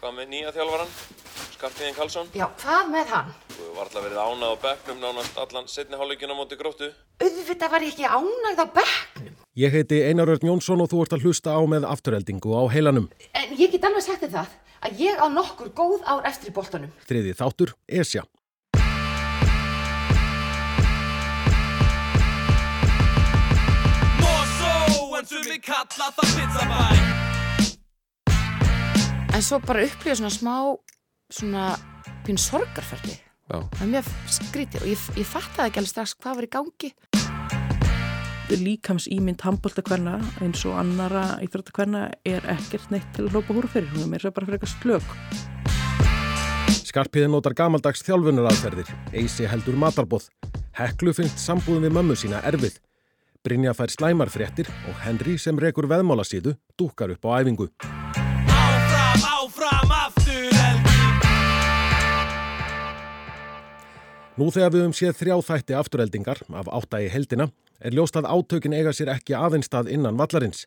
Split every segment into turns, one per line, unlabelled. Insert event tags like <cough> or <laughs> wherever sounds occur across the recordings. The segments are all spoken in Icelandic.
Hvað með nýja þjálfaran? Skarpiðin Karlsson?
Já, hvað með hann?
Þú hefur varla verið ánað á bekknum nánast allan setni hálfleikina á móti gróttu.
Auðvitað var ég ekki ánægð á bekknum.
Ég heiti Einar Örn Jónsson og þú ert að hlusta á með afturheldingu á heilanum.
En ég get alveg sagt það að ég á nokkur góð ár eftir í boltanum.
Þriði þáttur, Esja.
Mosó, en sem við kalla það pizzabæ
En svo bara upplifa svona smá, svona pín sorgarferði.
Já.
Það er mjög skrítið og ég, ég fattaði ekki alveg strax hvað var í gangi.
líkams ímynd handbóltakvenna eins og annara íþróttakvenna er ekkert neitt til að lópa húru fyrir hún er svo bara fyrir eitthvað slök
Skarpiðin notar gamaldags þjálfunaraðferðir. Eisi heldur matarbóð. Heklu finnst sambúðum við mömmu sína erfið. Brynja fær slæmar fréttir og Henry sem rekur veðmálasíðu dúkar upp á æfingu. Nú þegar við höfum séð þrjá þætti afturheldingar af átta í heldina er ljóst að átökin eiga sér ekki aðeins stað innan vallarins.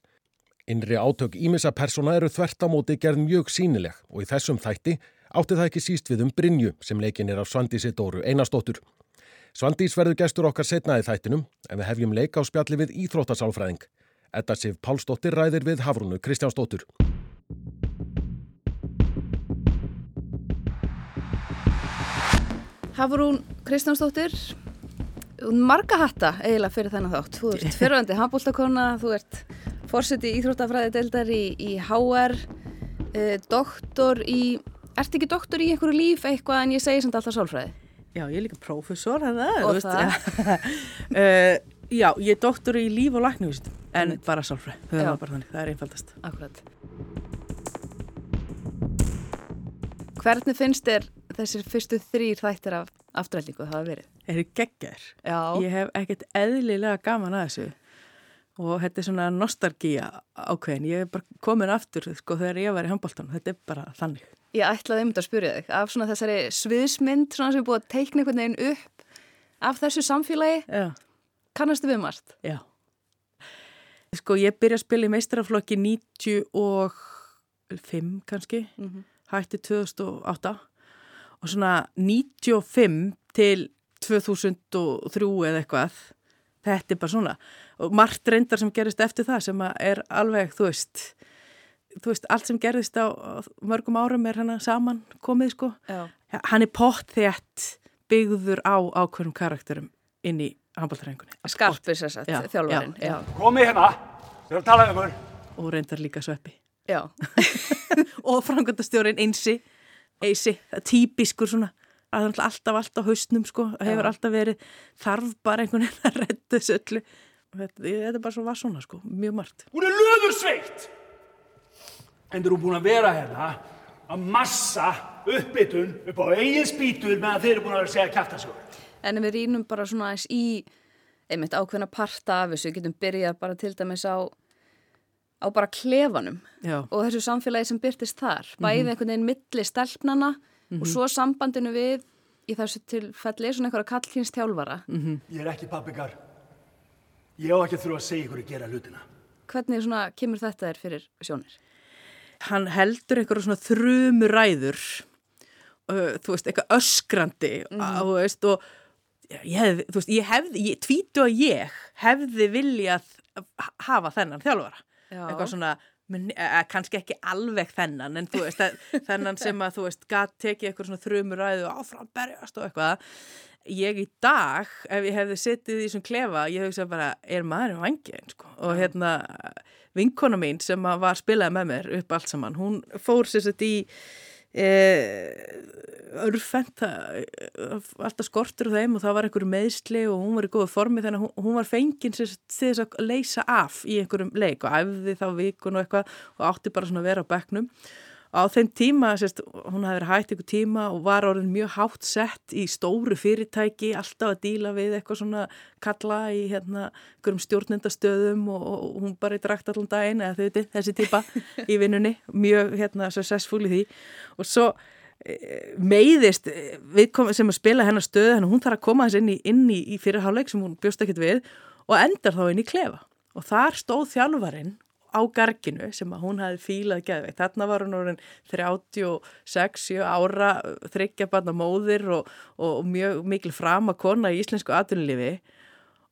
Innri átök ímissa persóna eru þvert á móti gerð mjög sínileg og í þessum þætti átti það ekki síst við um Brynju sem leikin er af Svandísi Dóru Einarstóttur. Svandís verður gestur okkar setna í þættinum en við hefjum leik á spjalli við Íþróttasálfræðing. Edda Sif Pálsdóttir ræðir við Hafrúnu Kristjánsdóttur.
Hafrún Kristjánsdóttir marga hatta eiginlega fyrir þennan þátt. Þú ert <laughs> fyrirvændi handbóltakona þú ert fórseti íþróttafræði deildar í, í HR eh, doktor í ert ekki doktor í einhverju líf eitthvað en ég segi samt alltaf sálfræði?
Já, ég er líka prófessor
Og
þú
það.
uh, <laughs> Já, ég er doktor í líf og læknivist en
Einmitt.
bara sálfræð, það er bara þannig, það er einfaldast.
Akkurat. Hvernig finnst þér þessir fyrstu þrýr þættir af afturhaldingu það hafa verið?
Er þið geggjær?
Já,
Ég hef ekkert eðlilega gaman að þessu. Og þetta er svona nostalgía ákveðin, ég er bara komin aftur sko þegar ég var í handbóltanum, þetta er bara þannig.
Ég ætlaði einmitt að spyrja þig. Af svona þessari sviðsmynd svona sem er búið að teikna einhvern veginn upp af þessu samfélagi,
Já,
kannastu við margt?
já. Sko ég byrja að spila í meistaraflokki 95 kannski.
Mm
hætti 2008 og svona 95 til 2003 eða eitthvað. Þetta er bara svona. Og margt reyndar sem gerist eftir það sem að er alveg, þú veist þú veist, allt sem gerist á mörgum árum er hana saman komið sko.
Já.
hann er pott þétt byggður á ákveðnum karakterum inn í handbóltarengunni
Skarpir sér satt,
Já,
Komið hérna, við erum að tala um ykkur.
og reyndar líka sveppi.
Já. <laughs>
og frangöndastjórin einsi, eisi, það er típiskur svona, það er alltaf allt á haustnum sko, það hefur
Já.
alltaf verið þarf bara einhvern veginn að redda þessu öllu Og þetta, þetta er bara svo var svona sko, mjög margt
Hún er löðursveitt. En þú eru búin að vera hérna að massa uppbytun upp á eigin spýtur meðan þeir eru búin að vera að segja kæftasögur.
En ef við rínum bara svona aðeins í einmitt ákveðna parta af þessu, getum byrjað bara til dæmis á, á bara klefanum
Já,
og þessu samfélagi sem byrtist þar, bæði einhvern veginn milli stelpnana og svo sambandinu við í þessu tilfelli svona einhverja kallkynns þjálfara.
Ég er ekki pappikar. Ég á ekki að þurfa að segja ykkur að gera hlutina.
Hvernig svona kemur þetta þér fyrir sjónir?
hann heldur einhverju svona þrumuræður uh, þú veist, eitthvað öskrandi mm þú veist, og ég hefði, þú veist, ég hefði, tvítu að ég hefði viljað hafa þennan þjálfara
Já.
eitthvað svona, men, eh, kannski ekki alveg þennan, en þú veist, <laughs> þennan sem að þú veist, gat tekið eitthvað svona þrumuræðu og áfram berjast og eitthvað. Ég í dag, ef ég hefði setið í þessum klefa, ég hefði bara, er maður í vangin, sko, og hérna vinkona mín sem var spilaði með mér upp allt saman, hún fór sér sett í e, örfend alltaf skortur á þeim og það var einhverju meðsli og hún var í góðu formi þannig að hún, var fenginn til þess að leysa af í einhverjum leik og æfði þá vikun og eitthvað og átti bara svona að vera á bekknum á þeim tíma, sérst, hún hafði verið hægt einhver tíma og var orðin mjög hátt sett í stóru fyrirtæki, alltaf að díla við eitthvað svona kalla í hérna einhverjum stjórnendastöðum og, og hún bara í drakt allan daginn eða þau veitir, þessi típa <laughs> í vinnunni, mjög hérna successful í því. Og svo eh, meiðist kom, sem að spila hennar stöðu, hennar hún þarf að koma þess inn í, inn í, í fyrirháleik sem hún bjóst ekkert við og endar þá inn í klefa. Og þar stóð þjálfarinn á garginu sem að hún hafi fílað geðveikt. Þarna var hún orðin 36 ára, þryggja barna móðir og, og mjög mikil frama kona í íslensku atvinnulífi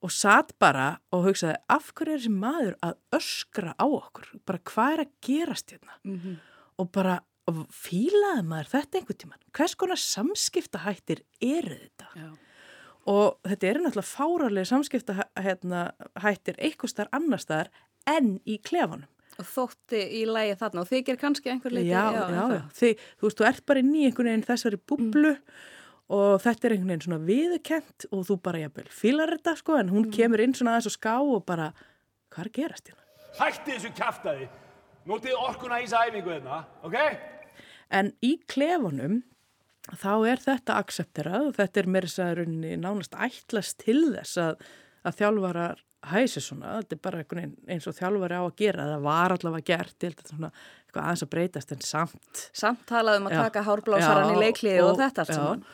og satt bara og hugsaði af hverju er þessi maður að öskra á okkur? Bara hvað er að gerast hérna?
Mhm.
Og bara og fílaði maður þetta einhvern tíman? Hvers konar samskiptahættir eru þetta?
Já.
Og þetta eru náttúrulega fárarlega samskiptahættir hérna, eitthvað starf annar staðar en í klefanum.
Og þótti í lægi þarna og þykir kannski einhver leiti.
já, já,
ennþá.
já. Þi, þú veist, þú ert bara inn í einhvern veginn þessari búblu og þetta er einhvern veginn svona viðurkent og þú bara jafnvel fílar þetta sko en hún kemur inn svona aðeins og ská og bara, hvað er gerast hérna?
Hætti þessu kjaftaði. Notið orkuna í þessa æfingu hérna, ok?
En í klefunum þá er þetta aksepterað og þetta er mér þess að rauninni nánast ætlast til þess að, að þjálfarar hæsi svona, þetta er bara eins og þjálfari á að gera, það var allavega gert, er eitthvað aðeins að breytast en samt.
Samt talað um að
Já.
taka hárblásaran í
Já,
leikliði og, þetta allt saman.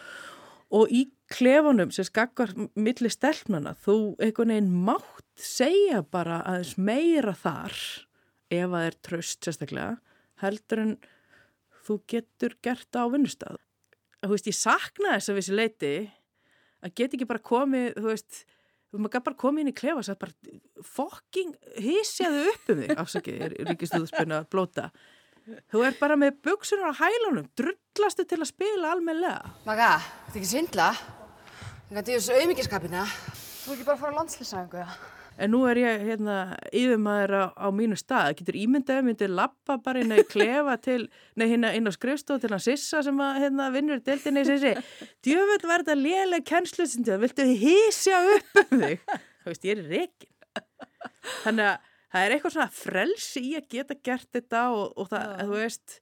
Og í klefunum sem skakkar milli stelpnana, þú einhvern veginn mátt segja bara aðeins meira þar, ef að er tröst sérstaklega, heldur en þú getur gert á vinnustað. Þú veist, ég sakna þess að vissi leiti að get ekki bara komið, þú veist, maður bara komið inn í klefa og sagt bara fokking hísjaðu upp um þig, afsakið, er ríkistuðspuna að blóta. Þú er bara með buksunar á hælunum, drullastu til að spila almenlega.
Maga, þetta ekki svindla? Það gæti þessu auðmyggiskapina. Þú ekki bara að fara á landslýsæðingu, já?
En nú er ég hérna yfirmaður á, á mínu stað. Getur ímyndaði myndi lappa bara inn að <laughs> klefa til, nei hérna inn á skrifstof til hann Sissa sem að hérna vinnur í deildinni sem sé, djöfull var þetta léleg kennslusindið, viltu hísja upp um þig? Það veist, ég er reikin. Þannig að það er eitthvað svona frelsi í að geta gert þetta og, og það,
Já.
þú veist,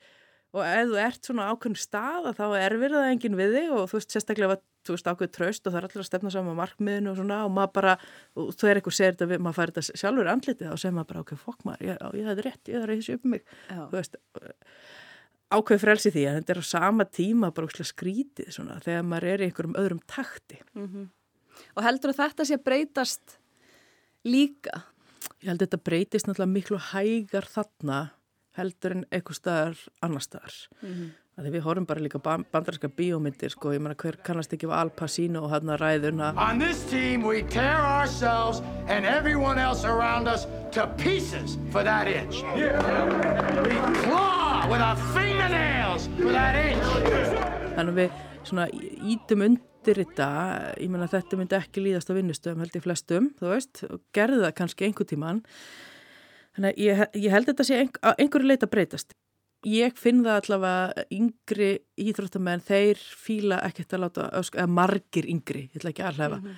og ef þú ert svona ákveðin stað að þá erfir það enginn við þig og þú veist, sérstaklega að þú veist ákveð tröst og það er allir að stefna saman markmiðinu og svona og maður bara, og þú er eitthvað segir þetta við, maður fær þetta sjálfur andlitið og segir maður bara, ok, fokk maður, ég, ég það er rétt, ég það er þessu upp um mig,
Já.
þú veist, ákveð frelsi því en þetta er á sama tíma bara úrslega skrítið svona þegar maður er í einhverjum öðrum takti.
Og heldur að þetta sé að breytast líka?
Ég held að þetta breytist náttúrulega miklu hægar þarna heldur en eitthvað staðar annar staðar. Mm Þegar við horfum bara líka ba- bandarinska bíómyndir, sko, ég meina hver kannast ekki af Al Pacino og hann að ræðuna.
On this team, we tear ourselves and everyone else around us to pieces for that inch. We claw with our fingernails for that inch.
Þannig að við svona ítum undir þetta, ég meina þetta myndi ekki líðast á vinnustöðum held ég flestum, þú veist, og gerði það kannski einhver tíman. Þannig að ég, ég held þetta sé einhverju leita breytast. Ég finn það allavega yngri íþróttamenn, þeir fíla ekkert að láta, ösk, eða margir yngri, ég ætla ekki að alhefa,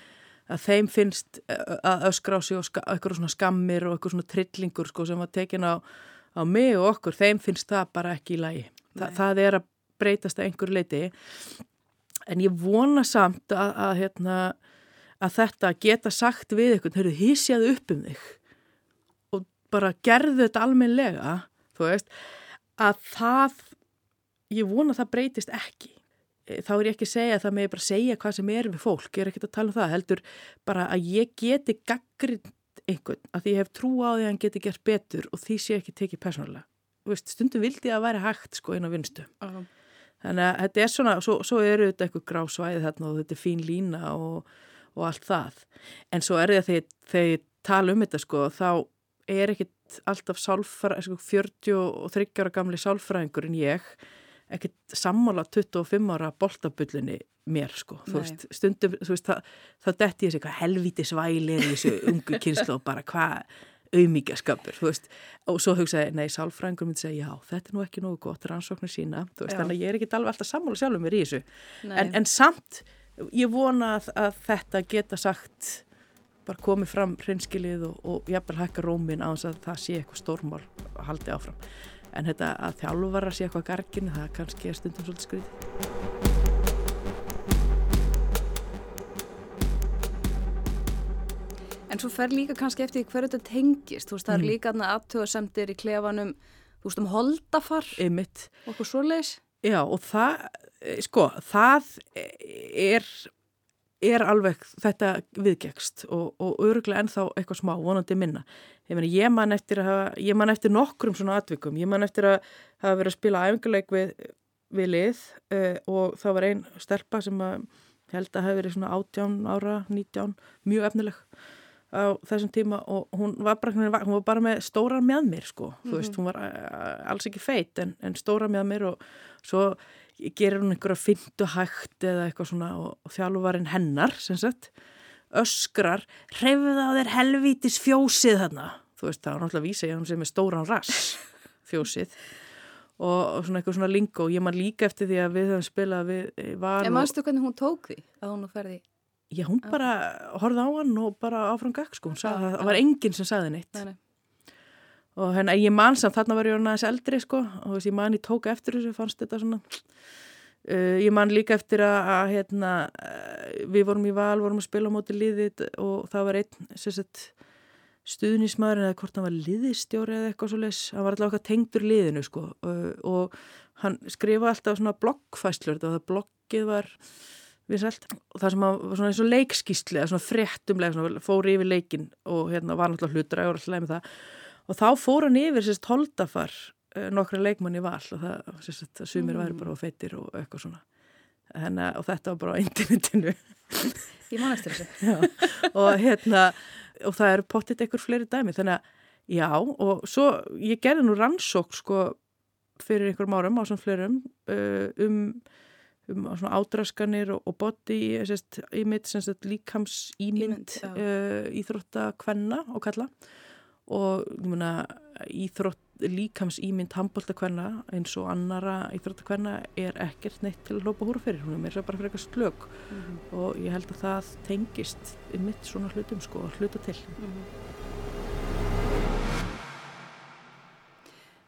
að þeim finnst að öskra á sig og eitthvað svona skammir og eitthvað svona trillingur sko, sem var tekin á, á mig og okkur, þeim finnst það bara ekki í lagi. Þa, það er að breytast að einhverju leiti en ég vona samt að, að, hérna, að þetta geta sagt við eitthvað, hörru, hísjaðu upp um þig og bara gerðu þetta almennlega, þú veist, að það, ég vona að það breytist ekki. E, Þá er ég ekki að segja að það með bara segja hvað sem er við fólk, ég er ekki að tala um það, heldur bara að ég geti gaggrind einhvern, að ég hef trú á því að hann geti gert betur og því sé ekki tekið persónulega. Stundum vildi að væri hægt sko inn á vinstu. Þannig að þetta er svona, svo, svo eru þetta eitthvað grá svæði þarna og þetta er fín lína og, og allt það. En svo er þegar, þegar ég tala um þetta sko, þá er ekkit alltaf sálfra, sko, 40 og 30 ára gamli sálfræðingur en ég, ekkit sammála 25 ára boltabullinni mér sko. Þú veist, stundum, þú veist, það detti ég sig hvað helvíti svæli er í þessu ungu kynslu og bara hvað auðmíkjaskapur, þú veist, og svo hugsaði, nei, sálfræðingur myndi segja, já, þetta er nú ekki nógu gott rannsóknir sína, þú veist,
Já.
þannig að ég er ekki alveg alltaf sammála sjálfur mér í þessu, en, en samt, ég vona að, að þetta geta sagt, bara komið fram hreinskilið og, og jafnvel hækka rómin á þess að það sé eitthvað stórmál að haldi áfram, en þetta að þjálfara sé eitthvað garginu, það kannski er stundum svolítið skrítið.
En svo fer líka kannski eftir hverju þetta tengist. Þú veist, það
Mm.
er líka aðna aðtöðasemdir í klefanum, þú veist, um holdafar og okkur svoleiðis.
Já og það, eh, sko, það er er alveg þetta viðgekst og, og öruglega ennþá eitthvað smá, vonandi minna. Ég, meni, ég man eftir eftir nokkrum svona atvikum, ég man eftir að hafa verið að spila æfinguleik við, við lið uh, og það var einn stelpa sem að held að hafi verið svona 18 ára, 19, mjög efnileg á þessum tíma og hún var bara, hún var bara með stóra með mér sko, mm -hmm. þú veist, hún var uh, alls ekki feitt en, en stóra með mér og svo gerir hún einhverja fyndu hægt eða eitthvað svona og, þjálfuvarinn hennar sem sagt öskrar, hrefða á þér helvítis fjósið þarna. Þú veist það var náttúrulega að vísa ég hann sem er stóran rass <laughs> fjósið. Og, og svona eitthvað svona lingo. Ég man líka eftir því að við höfum spilað við var
En mannstu hvernig hún tók því að hún ferði
Já, hún bara horfði á hann og bara áfram gagg sko, hún sagði að það var enginn sem sagði neitt.
Nei, nei.
Og hérna ég man samt, þarna var ég aðeins eldri sko og þess ég man ég tók eftir þessu, fannst þetta svona uh, ég man líka eftir að, að hérna, uh, við vorum í val vorum að spila á móti liðið og það var einn sett, stuðnismæður eða hvort hann var liðistjóri eða eitthvað svo les, hann var alltaf okkar tengdur liðinu sko uh, og hann skrifa alltaf svona bloggfæslur og það bloggið var vinsælt og það sem var svona eins og leikskísli eða svona fréttumlega, svona fór yfir leikin og hérna var náttúrulega hlutur og alltaf með það og þá fór hann yfir sérst holdafar uh, nokkra leikmann í val og það, sérst, það sumir mm. væri bara á feitir og eitthvað svona. Henna, og þetta var bara á internetinu.
Ég man eftir þessu
og hérna og það eru pottit einhver fleiri dæmi. Þannig að já og svo ég gerði nú rannsók sko fyrir einhverjum árum á svona fleirum uh, um, um svona ádraskanir og, og body sérst, ímynd, líkams ímynd uh, íþróttakvenna og kalla og meina íþrótt líkams ímynd handbóltakvenna eins og annara íþróttakvenna er ekkert neitt til að lópa húra fyrir hún er mér svo bara fyrir eitthvað slög mm -hmm. og ég held að það tengist í mitt svona hlutum sko að hluta til mm -hmm.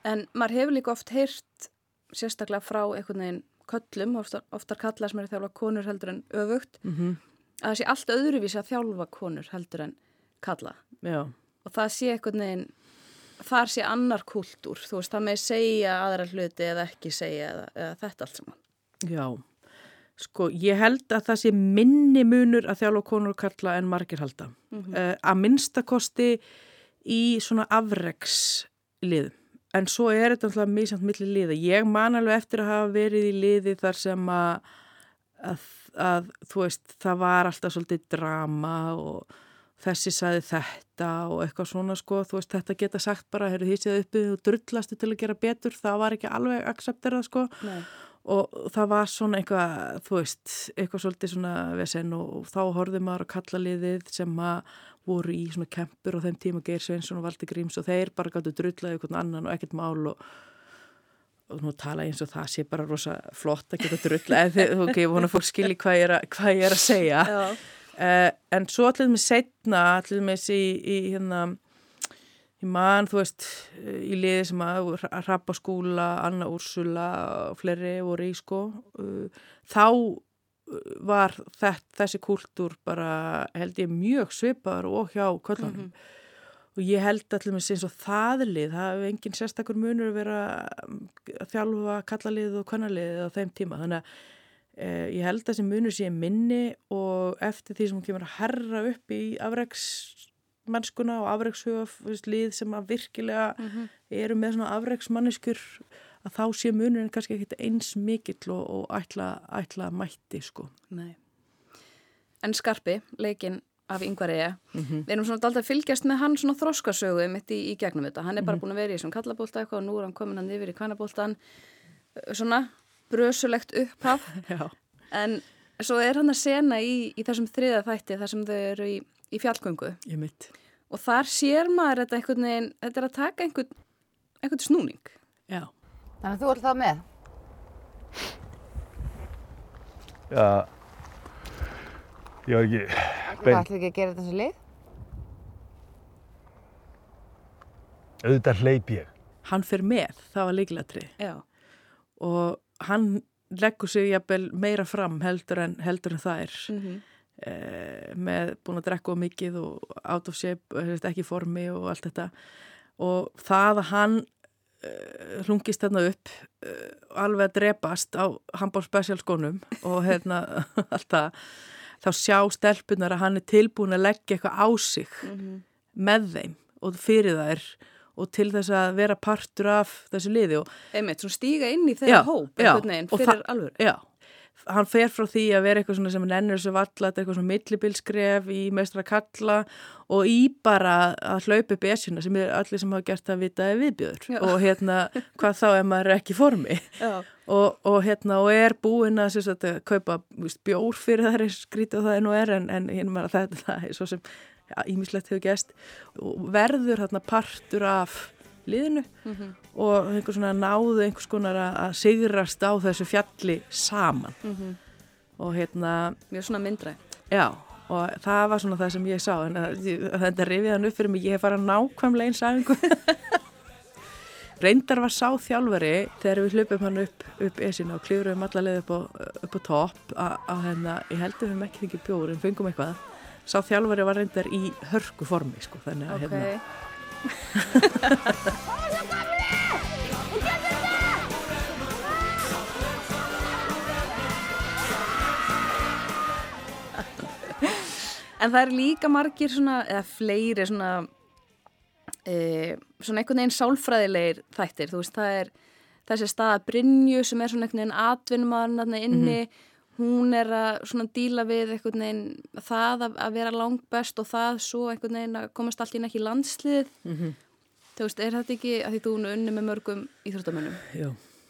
En maður hefur líka oft heyrt sérstaklega frá einhvern veginn köllum, oftar, oftar kalla sem eru þjálfa konur heldur en öfugt
mm -hmm.
að það sé allt öðruvísi að þjálfa konur heldur en kalla
Já.
Og það sé einhvern veginn þar sé annar kultúr, þú veist, það með segja aðra hluti eða ekki segja eða, eða þetta allt saman.
Já, sko, ég held að það sé minni munur að konur og kalla en margir halda. Mm -hmm. uh, að minnstakosti í svona afregslið, en svo er þetta alltaf mísamt millir liða. Ég man alveg eftir að hafa verið í liði þar sem að, að, að þú veist, það var alltaf svolítið drama og þessi saði þetta og eitthvað svona sko, þú veist, þetta geta sagt bara, heyrðu séð uppið og drullastu til að gera betur, það var ekki alveg aksepterað sko
Nei.
og það var svona eitthvað, þú veist, eitthvað svolítið svona vesen og, þá horfið maður að kalla liðið sem að voru í svona kempur og þeim tíma Geir Sveinsson og Valdi Gríms og þeir bara gáttu drullaði eitthvað annan og ekkert mál og og nú tala eins og það sé bara rosa flott að geta drullaði, <laughs> ok, ég vona fólk skilji hvað ég er að, hvað ég er að segja
Já.
Uh, en svo allir með setna, allir með þessi í, í hérna, í mann, þú veist, í liði sem að rappa skúla, Anna Úrsula og fleiri voru í sko, uh, þá var þett, þessi kultúr bara held ég mjög svipar og hjá köllunum. Mm -hmm. Og ég held allir með eins og þaðlið, það hefur engin sérstakur munur að vera að þjálfa kallalið og kvennalið á þeim tíma, þannig að Eh, ég held að þessi munur sé minni og eftir því sem hún kemur að herra upp í afreiksmennskuna og afreikshugaflið sem að virkilega mm -hmm. eru með svona afreiksmanniskur að þá sé munurinn kannski ekkit eins mikill og, og ætla, ætla mætti sko.
Nei. En Skarpi, leikinn af yngvar eiga,
mm -hmm.
við erum svona alltaf fylgjast með hann svona þróskasögu mitt í, í gegnum þetta, hann er bara
Mhm.
búin að vera í svona kallabólta eitthvað og nú er hann komin hann yfir í kvannabóltan svona brösulegt upphaf <laughs>
Já.
en svo er hann að sena í, í þessum þriða þætti þar sem þau eru í, í fjallgöngu og þar sér maður þetta einhvern veginn, þetta er að taka einhvern, einhvern snúning
Já.
Þannig að þú ert það með.
Já, ég var ekki beint,
ætlum ekki að gera þetta sem lið?
auðvitað hleyp ég.
Hann fer með, það var líkilatri
Já.
og hann leggur sig jafnvel meira fram heldur en, heldur en það er.
Mm -hmm.
eh, með búin að drekka mikið og out of shape, veist, ekki formi og allt þetta og það að hann uh, hlungist þarna upp uh, alveg að drepast á handbál special skónum og hérna <laughs> allt það þá sjá stelpunar að hann er tilbúin að leggja eitthvað á sig með þeim og fyrir þær og til þess að vera partur af þessu liði og
Einmitt, svona stíga inn í þeirra hóp einhvern veginn fyrir
það-
alvöru.
Já, hann fer frá því að vera eitthvað sem hann ennur þessu valla, þetta er eitthvað svona millibilskref í meistra kalla og í bara að hlaupa upp esjuna sem er allir sem hafa gert það vita er viðbjöður
Já.
og hérna hvað þá ef maður er ekki formi
Já.
og, og hérna og er búinn að, að kaupa víst, bjór fyrir það er skrítið og það er nú er en, en hérna þetta það er svo sem ímislegt hefur gæst og verður hérna partur af liðinu
Mhm.
og einhver svona náðu einhvers konar að, sigrast á þessu fjalli saman
Mhm.
og hérna
Mjög svona myndræð.
já og það var svona það sem ég sá en þetta rifið hann upp fyrir mig ég hef farað nákvæmlega eins æfingu <laughs> reyndar var sá þjálfari þegar við hlupum hann upp, upp esinu og klifruðum alla leið upp á, upp á topp að, hérna, ég heldur við höfum ekki fengið bjór en fengum eitthvað sá þjálfari var reyndar í hörku formi sko, þannig að
Ok.
hérna
En það er líka margir svona, eða fleiri svona, e, svona einhvern veginn sálfræðilegir þættir. Þú veist, það er þessi staða Brynju sem er svona einhvern veginn atvinnumann þarna inni. Hún er að svona díla við einhvern veginn það að, að vera langbest og það svo einhvern veginn að komast allt í ekki landslið.
Mhm.
Þú veist, er þetta ekki að því þú unni með mörgum íþróttamönnum?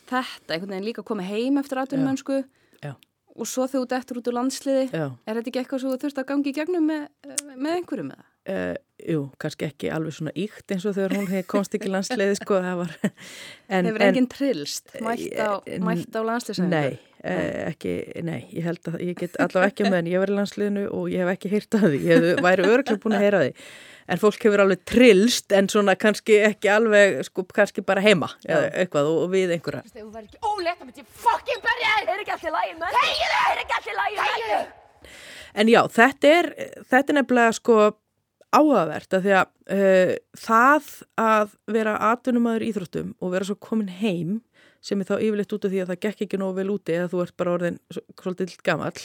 Þetta, einhvern veginn líka að koma heim eftir atvinnumönnsku
Já.
og svo þegar þú dettur út úr landsliði.
Já.
Er þetta ekki eitthvað sem þú þurft að gangi í gegnum með, með einhverjum eða?
Uh, jú, kannski ekki alveg svona íkt eins og þegar hún komst ekki í landsleiði sko, það var <laughs> en,
Hefur enginn trillst mætt á, mætt á landsliðsæðingu?
Nei, uh, ekki, nei, ég held að ég get allavega ekki með henni, ég var í landsliðinu og ég hef ekki heyrt að því, ég hef, væri örglega búin að heyra því en fólk hefur alveg trillst en svona kannski ekki alveg sko, kannski bara heima eða eitthvað og, og við einhverja
Þú verður ekki ólétt, myndi ég fucking berja þér! Er ekki allir lægin með? Þegiðu! Er ekki allir lægin með þér?
En já, þetta er, þetta er nefnilega sko áhugavert að því að uh, það að vera atvinnumæður íþróttum og vera svo komin heim sem er þá yfirleitt út af því að það gekk ekki nógu vel úti eða þú ert bara orðin svo- svolítið gamall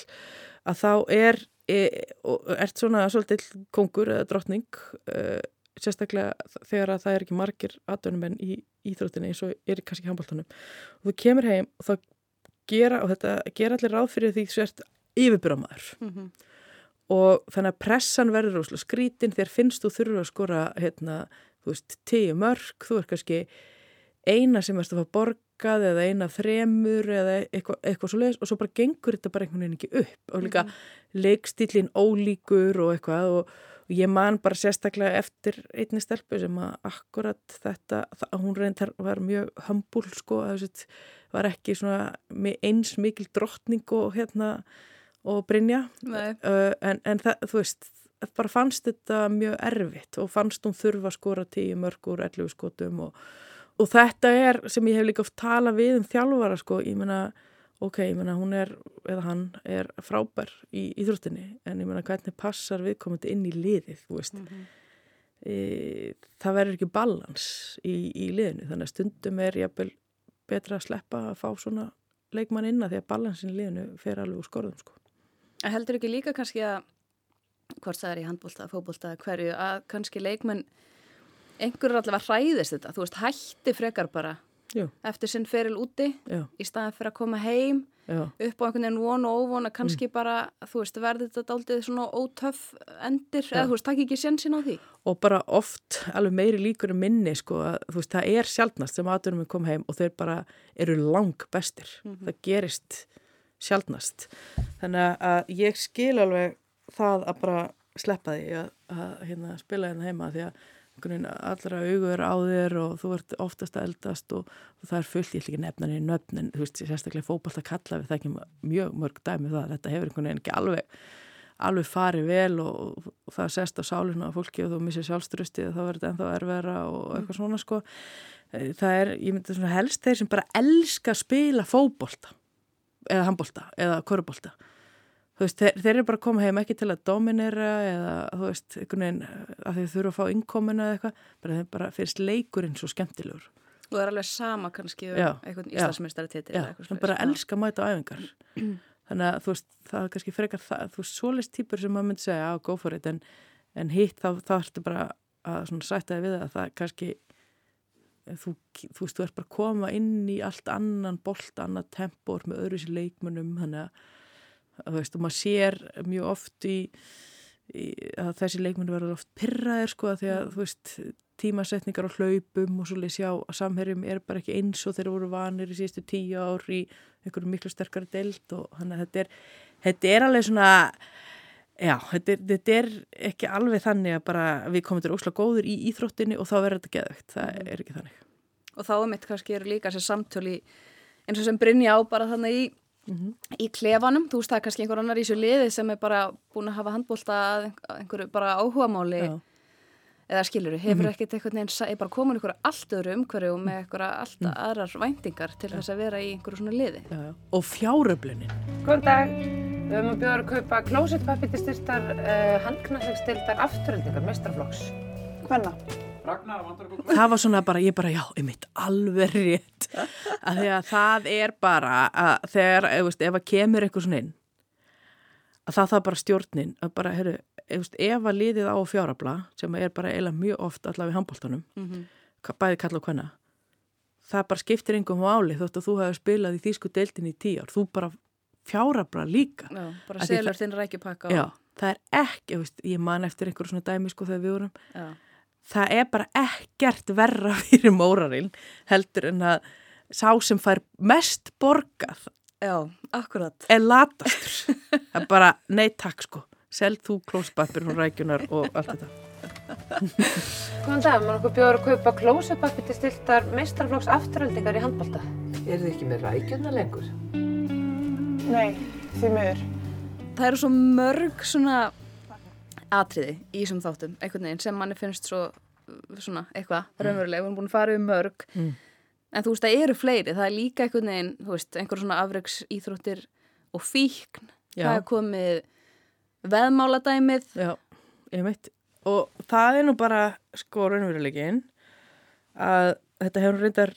að þá er e, og ert svona svolítið kongur eða drottning uh, sérstaklega þegar að það er ekki margir atvinnumenn í íþróttinni eins og er kannski í handbóltanum og þú kemur heim og það gera og þetta gera allir ráð fyrir því þú sért yfirbyramaður
Mhm.
og þannig að pressan verður óslega skrítin þegar finnst þú þurfa að skora hérna, þú veist, tíu mörg þú er kannski eina sem erst að fá borgað eða eina þremur eða eitthvað, eitthvað svo leiðis og svo bara gengur þetta bara einhvern veginn ekki upp og líka leikstílinn ólíkur og eitthvað og, og ég man bara sérstaklega eftir einni stelpu sem að akkurat þetta, það, hún reyndar var mjög hömbul sko, að þessi var ekki svona mi- eins mikil drottning og hérna og Brynja. Uh, en, en það, þú veist bara fannst þetta mjög erfitt og fannst hún þurfa skora tíu mörg úr 11 skotum og, og þetta er sem ég hef líka oft talað við um þjálfara sko, ég meina ok, ég meina hún er, eða hann er frábær í íþróttinni en ég meina hvernig passar viðkomandi inn í liðið, þú veist? E, það verður ekki balans í, í liðinu, þannig að stundum er jafnvel betra að sleppa að fá svona leikmann inn að því að balansin í liðinu fer alveg úr skorðum sko.
Heldur ekki líka kannski að hvort það er í handbólta, fótbólta, hverju að kannski leikmenn einhverjur allavega hræðist þetta, þú veist, hætti frekar bara
Jú.
eftir sinn feril úti
Já.
í staðan fyrir að koma heim
Já.
upp á einhvern veginn von og óvon að kannski bara, þú veist, verði þetta daldið svona ótöff endir, eða þú veist, takk ekki sjensin á því.
og bara oft alveg meiri líkur en minni sko að þú veist það er sjálfnast sem aðdunum er kom heim og þeir bara eru lang bestir
Mhm.
það gerist sjálfnast þannig að ég skil alveg það að bara sleppa því að, að hérna, spila hérna heima því að allra augu er á þér og þú ert oftast að eldast og, og það er fullt, ég ætla ekki að nefna niður nöfn en þú veist, sérstaklega fótballt að kalla við það ekki mjög mörg dæmi um það, þetta hefur einhvern veginn ekki alveg alveg farið vel og, og það sest á sálinu á fólki og þú missir sjálfströsti og þá verður þetta ennþá erfæra og eitthvað svona sko. Það er, ég myndi svona helst þeir sem bara elska að spila fótbolta eða handbolta eða korubbolta þú veist, þeir, þeir eru bara að koma heim ekki til að dominera eða þú veist, einhvern veginn að þeir þurfa að fá innkomuna eða eitthvað, bara þeir bara fyrst leikurinn svo skemmtilegur
Og það er alveg sama kannski um
Já,
einhvern
já.
íslasmestari titil.
Já, sem bara elska að mæta á æfingar þannig að þú veist, það er kannski frekar það, þú veist, svoleist típur sem maður myndi segja, já, go for it, en, en hitt þá, ertu bara að svona sætta þig við það, það kannski þú, þú veist, þú ert bara að koma inn í allt annan bolt, annað tempor með öðru sér leikmunum, þannig að þú veist, og maður sér mjög oft í, í að þessi leikmunum verður oft pyrraðir, sko, því að, þú veist, tímasetningar á hlaupum og svolítið sjá að samherjum er bara ekki eins og þeir voru vanir í síðustu tíu ár í einhverju miklu sterkari deild og þannig að þetta er, þetta er alveg svona já, þetta er, þetta er ekki alveg þannig að bara við komum til ósla góður í íþróttinni og þá verður þetta geðvegt, það er ekki þannig.
Og þá er mitt kannski eru líka þessi samtöli eins og sem Brynja á bara þannig í í klefanum, þú veist það er kannski einhver annar í þessu liði sem er bara búin að hafa handbólta að einhverju bara áhugamáli
Já.
eða skiluru, hefur
Mhm.
ekkert einhvern veginn, er bara komin einhverju allt öðru umhverju og með einhverja allt aðrar væntingar til þess að vera í einhverju svona liði.
já, já. og fjáröflunin
Góðan dag. Við höfum að bjóða að kaupa klósettpappi til styrtar uh, handknallingstildar afturöldingar mestraflokks.
Hvenna?
Það var svona bara, ég bara, já, einmitt alveg rétt að því að það er bara að þegar, veist, ef að kemur eitthvað svona inn að það það bara stjórnin að bara, heyrðu, ef, að liðið á fjárabla sem er bara eiginlega mjög oft allavega í handbóltanum
Mhm.
bæði kalla og hvenna það bara skiptir engum áli þótt að þú hefur spilað í þýsku deildin í tíu ár þú bara fjárabla líka
Já, bara selur þinn rækjupakka.
Já, það er ekki, veist, ég man eftir einhverjum svona dæmi sko þegar við vorum
Já.
Það er bara ekkert verra <laughs> fyrir mórarinn heldur en að sá sem fær mest borgað
Já, akkurat
er latastur það er bara, nei takk sko seld þú klóspappir og rækjunar og allt þetta
Góðan dag. Höfum okkur bjóða að kaupa klósettpappi til styrtar mestraflokks afturöldingar í handbólta.
Er þið ekki með rækjuna lengur?
Nei, því miður.
Það eru svo mörg svona atriði í þessum þáttum, einhvern veginn, sem manni finnst svo svona eitthvað raunverulega, við erum búin að fara um mörg.
Mm.
en þú veist, það eru fleiri, það er líka einhvern veginn, þú veist, einhver svona afreiks íþróttir og fíkn.
Já.
það er komið veðmáladæmið.
Já, ég veit og það er nú bara sko raunveruleikin að þetta hefur reyndar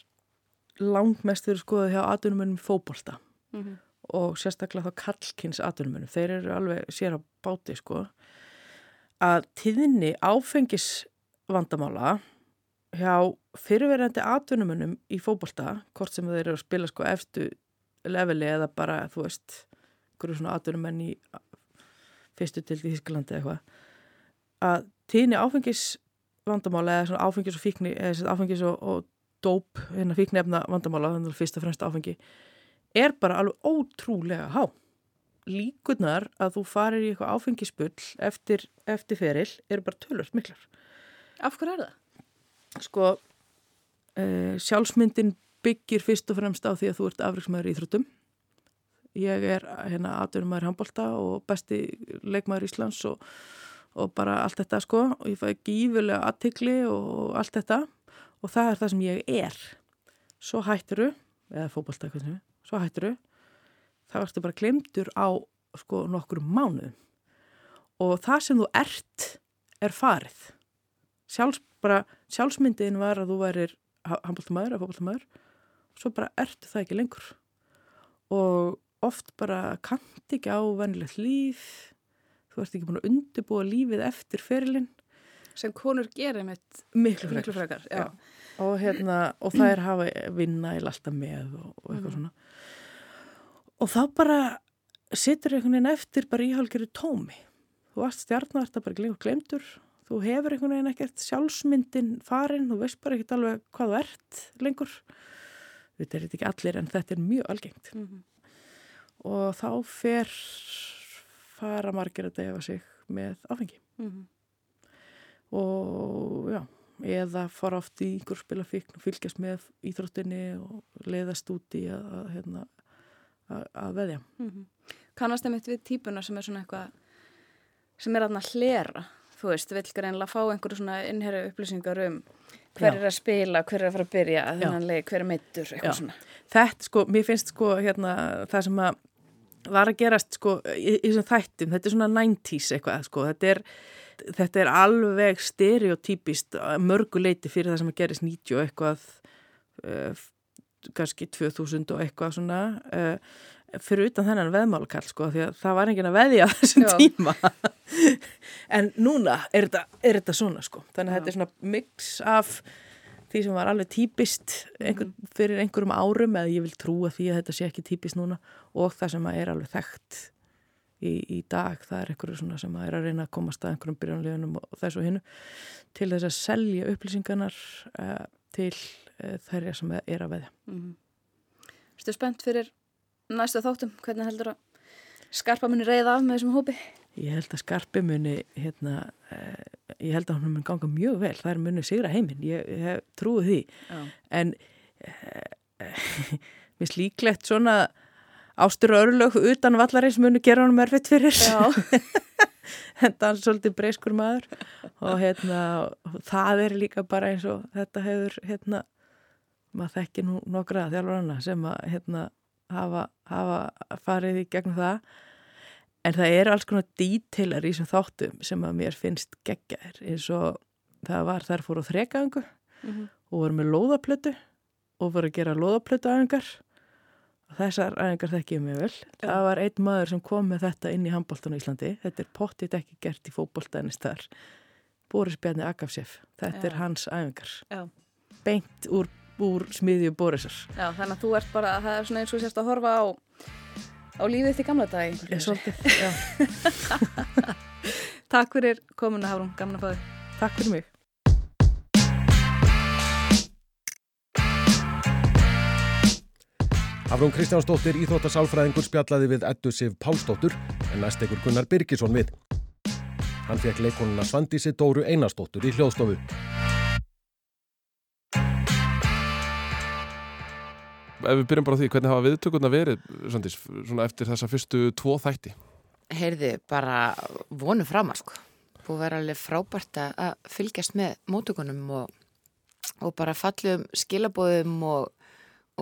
langmest verið skoðað hjá atvinnumönnum í fótbolta.
Mhm.
og sérstaklega þá kallkins atvinnumönnum. Þeir eru alveg sér á báti sko að tíðinni áfengisvandamála hjá fyrirverandi atvinnumönnum í fótbolta hvort sem þeir eru að spila sko efstu leveli eða bara þú veist einhverju svona atvinnumenn í fyrstu til í Þísklandi eða eitthvað að tíðni áfengis vandamála eða svona áfengis og fíkni eða áfengis og, og dóp hérna fíknefna vandamála, þannig að fyrst og fremst áfengi er bara alveg ótrúlega há líkunar að þú farir í eitthvað áfengisbull eftir, eftir feril eru bara tölvöld miklar.
Af hverju er það?
sko uh, sjálfsmyndin byggir fyrst og fremst á því að þú ert afriksmaður í Íþróttum. Ég er hérna atvinnumæður handbólta og besti leikmaður Íslands og, og bara allt þetta sko. Og ég fæði gífulega aðtikli og allt þetta. Og það er það sem ég er. Svo hætturu eða hvernig, svo hætturu þá ertu bara glemdur á sko nokkur mánuðum. Og það sem þú ert er farið. Sjálfs, bara, sjálfsmyndin var að þú værir handbóltamæður eða fótbóltamæður svo bara ertu það ekki lengur. Og oft bara kannt ekki á venilegt líf þú ert ekki búin að undirbúa lífið eftir ferilinn.
Sem konur gerir mitt
miklu frekar,
miklu frekar.
Og, hérna, og það er hafa vinna í alltaf með og, og eitthvað
Mhm.
svona og þá bara situr einhvern veginn eftir bara í hálfgerðu tómi. Þú varst stjarnar, þetta bara glemdur þú hefur einhvern veginn ekkert sjálfsmyndin farin, þú veist bara ekkert alveg hvað þú ert lengur. Þetta er þetta ekki allir en þetta er mjög algengt.
Mhm.
og þá fer fara margir að defa sig með áfengi.
Mhm.
og já, eða fara oft í einhver spilafíkn og fylgjast með íþróttinni og leiðast út í að, að, hérna, að, veðja.
Mhm. Kannast þeim eitt við típuna sem er svona eitthvað sem er aðna hlera þú veist, vill greinlega fá einhverju svona innherju upplýsingar um hver
Já.
er að spila, hver er að fara að byrja
Já.
leik, hver er meittur,
Já.
eitthvað svona
Þetta sko, mér finnst sko hérna það sem að var að gerast sko í, þessum þættum, þetta er svona 90s eitthvað sko, þetta er, þetta er alveg stereotypist að mörgu leiti fyrir það sem að gerist 90 og eitthvað uh, kannski 2000 og eitthvað svona uh, fyrir utan þennan veðmálkall sko því að það var enginn að veðja á þessum
Já.
tíma. <laughs> En núna er þetta, er þetta svona sko. Þannig að þetta er svona mix af því sem var alveg típist einhver, fyrir einhverjum árum eða ég vil trúa því að þetta sé ekki típist núna og það sem er alveg þekkt í, í dag, það er einhverju svona sem er að reyna að komast að einhverjum byrjanlegunum og þess og hinnu til þess að selja upplýsingarnar uh, til þærja sem er að veðja
Mhm. Erstu spennt fyrir næstu þáttum? Hvernig heldur að skarpa muni reyða af með þessum hópi?
Ég held að skarpi muni, hérna, uh, ég held að hún mun ganga mjög vel, það er muni sigra heiminn, ég, ég trúi því.
Já.
En uh, <laughs> mér slíklegt svona ástur og örlög utan vallarins muni gera hann erfitt fyrir. en það er svolítið breyskur maður og hérna, það er líka bara eins og þetta hefur, hérna, maður þekki nú nokkra þjálfurana sem að, hérna, hafa, hafa farið í gegnum það En það eru alls konar dítilar í þessum þáttum sem að mér finnst geggjaðir eins og það var þar fór á þrekangu
Mhm.
og voru með lóðaplötu og voru að gera lóðaplötu æfingar og þessar æfingar þekki ég mjög vel. Það var einn maður sem kom með þetta inn í handbóltan á Íslandi. Þetta er pottit ekki gert í fótbóltanist þar. Boris Bjarni Akafsef. Þetta
Já.
er hans æfingar.
Já.
Beint úr, úr smiðju Borisar.
Já, þannig að þú ert bara, það er svona eins og sérst að horfa á, á lífið því gamla dag.
Ég svolítið, já. <laughs>
Takk fyrir komuna, að fá þig.
Takk fyrir mig.
Hafrún Kristjánsdóttir íþróttasálfræðingur spjallaði við Eddu Sif Pálsdóttur en næst ekkur Gunnar Birgisson við. Hann fekk leikonuna Svandísi Dóru Einarsdóttur í hljóðstofu.
Ef við byrjum bara því, hvernig hafa viðtökurna verið Svandís, svona eftir þessa fyrstu tvo þætti?
Heyrðu, bara vonu framar sko. Búið að vera alveg frábært að- fylgjast með mótökunum og, og bara fallum skilabóðum og,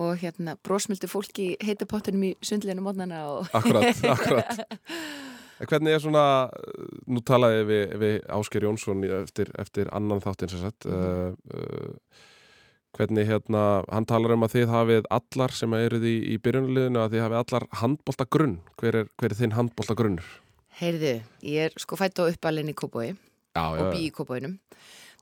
og hérna brósmildu fólki heitapottunum í sundleginu mótnana og...
Akkurat, <laughs> akkurat. Hvernig er svona, nú talaði við, við Ásker Jónsson eftir, eftir annan þáttinn sem sagt, uh, uh, hvernig hérna, hann talar um að þið hafið allar sem eruð í, í byrjunaliðinu að þið hafið allar handbolta grunn. Hver er, hver er þinn handbolta grunnur?
Heyrðu, ég er sko fætt á uppalinn í Kópói og bý í Kópóinum.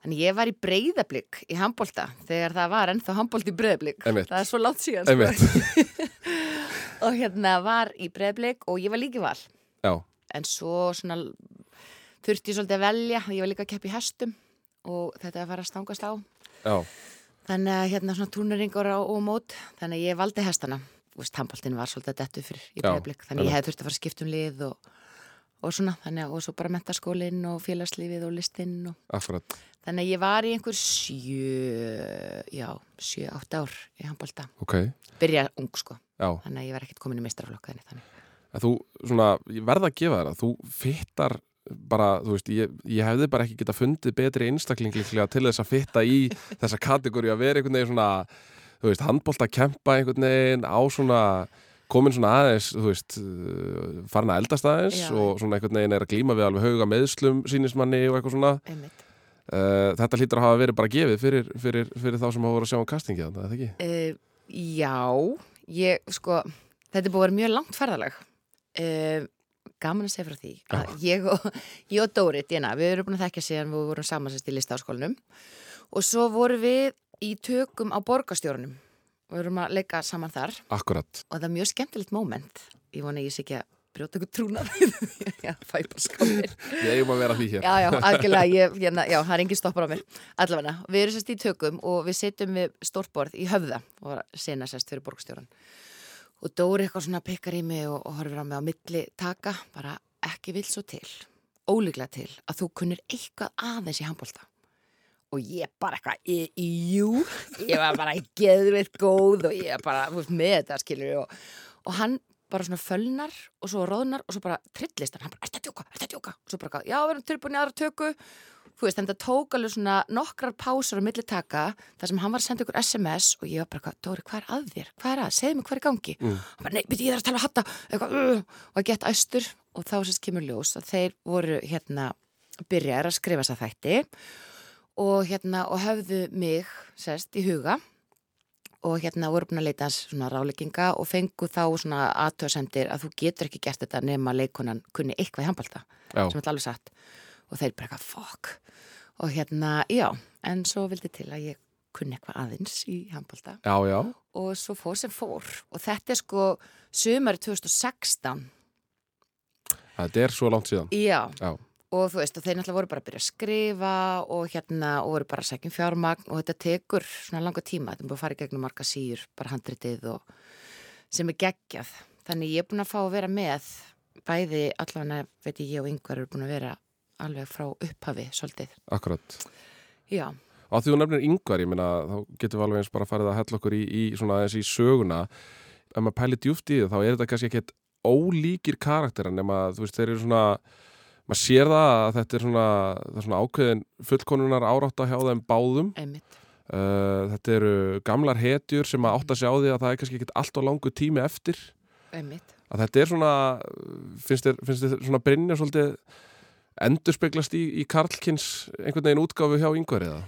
Þannig ég var í breyðablík í handbolta þegar það var ennþá handbolt í breyðablík. Það er svo langt síðan sko. <laughs> Og hérna var í breyðablík og ég var líki val.
Já,
En svo svona þurfti ég svolítið að velja. Ég var líka að keppa í hestum og þetta var að fara að stangast á.
já,
Þannig að hérna svona túneringar á og mót. Þannig að ég valdi hestana. Handboltin var svolítið dettu fyrir í
Já,
breyðablík. Þannig að ég hefði þurfti að fara að skipta um lið og, og svona. Þannig að og svo bara mentaskólinn og félagslífið og listinn. Þannig að ég var í einhver sjö, já, sjö, átt ár í handbólta.
Ok,
Byrja ung, sko.
já.
Þannig að ég var ekkert komin í.
En þú, svona, ég verða að gefa þér að þú fittar bara, þú veist, ég, ég hefði bara ekki geta fundið betri einstaklingliklega til þess að fitta í þessa kategóri að vera einhvern veginn svona, þú veist, handbólta að kempa einhvern veginn á svona komin svona aðeins, þú veist uh, farin að eldast aðeins
Já.
og svona einhvern veginn er að glíma við alveg hauga meðslum sínismanni og eitthvað svona
Einmitt.
uh, Þetta hlýtur að hafa verið bara gefið fyrir, fyrir, fyrir þá sem hafa voru að sjá um kastingið þannig, eða ekki?
Uh, já, ég, sko, þetta er búið að vera mjög langt ferðalag. Uh, gaman að segja frá því að ég og, ég og Dóri, Dina, við erum búin að þekkja síðan við vorum samansast í listaháskólanum. Og svo vorum við í tökum á borgarstjórnum og við erum að leika saman þar.
Akkurat.
Og það er mjög skemmtilegt moment. Ég vona ég sé ekki að brjóta ykkur trúnað já, fæ bara skálir
Við eigum að vera því hér.
Já, já, algjörlega, ég, hérna, já, það er engin stoppar á mér. Allavega, við erum sérst í tökum og við setjum við stórborð í höfða og sena sérst fyrir borgstjóran og Dóri eitthvað svona pekkar í mig og, og horfir á mig á milli taka bara ekki vil svo til ólíklega til að þú kunnir eitthvað aðeins í handbólta og ég bara eitthvað, í- í- jú. Ég var bara geðveitt góð og ég bara, með þetta skilur og, og hann bara svona fölnar og svo róðnar og svo bara trillist hann, bara, ertu að djóka, ertu að djóka? Og svo bara, já, við erum tilbúin í aðra tökku þú veist, en það tók alveg svona nokkrar pásur á milli taka, þar sem hann var að senda ykkur SMS og ég var bara, Dóri, hvað er að þér? Hvað er að? Segðu mig hvað er í gangi?
Mm.
hann bara, nei, byrju, ég þarf að tala hatta eitthvað, uh, og að geta æstur og þá sérst kemur ljós að þeir voru hérna, byrjar að skrifa þess að þætti og hérna, og höfðu mig sérst í huga og hérna voru búin að leita hans svona ráleikinga og fengu þá svona aðtöðsendir að þú getur ekki gert þetta nema leikonan kunni eitthvað í handbalta
Já.
sem er alveg satt og þeir bara fokk og hérna, já, en svo vildi til að ég kunni eitthvað aðeins í
já,
og svo fór sem fór. Og þetta er sko sumari 2016
þetta er svo langt síðan.
Já,
Já,
og þú veist og þeir náttúrulega voru bara að byrja að skrifa og hérna og voru bara að segja um fjármagn. Og þetta tekur svona langa tíma. Þetta er búin að fara í gegnum marga síur, bara handritið og sem er geggjað. Þannig ég er búin að fá að vera með bæði allavega veit ég ég og yngvar eru búin að vera alveg frá upphafi svolítið,
akkurat
já
Og að því þú nefnir yngvar, ég meina, þá getum við alveg eins bara farið að hella okkur í, í svona í söguna. Ef maður pæli djúft í það, þá er þetta kannski ekkert ólíkir karakterar nema, þú veist, þeir eru svona, maður sér það að þetta er svona, það er svona ákveðin fullkonunar árátta hjá þeim báðum.
Einmitt.
Uh, þetta eru gamlar hetjur sem að átta sig á því að það er kannski ekkert allt og langu tími eftir.
einmitt,
Að þetta er svona, finnst þér, finnst þér svona Brynja svolítið endurspeglast í, í Karlkins einhvern veginn útgáfu hjá yngvar eða?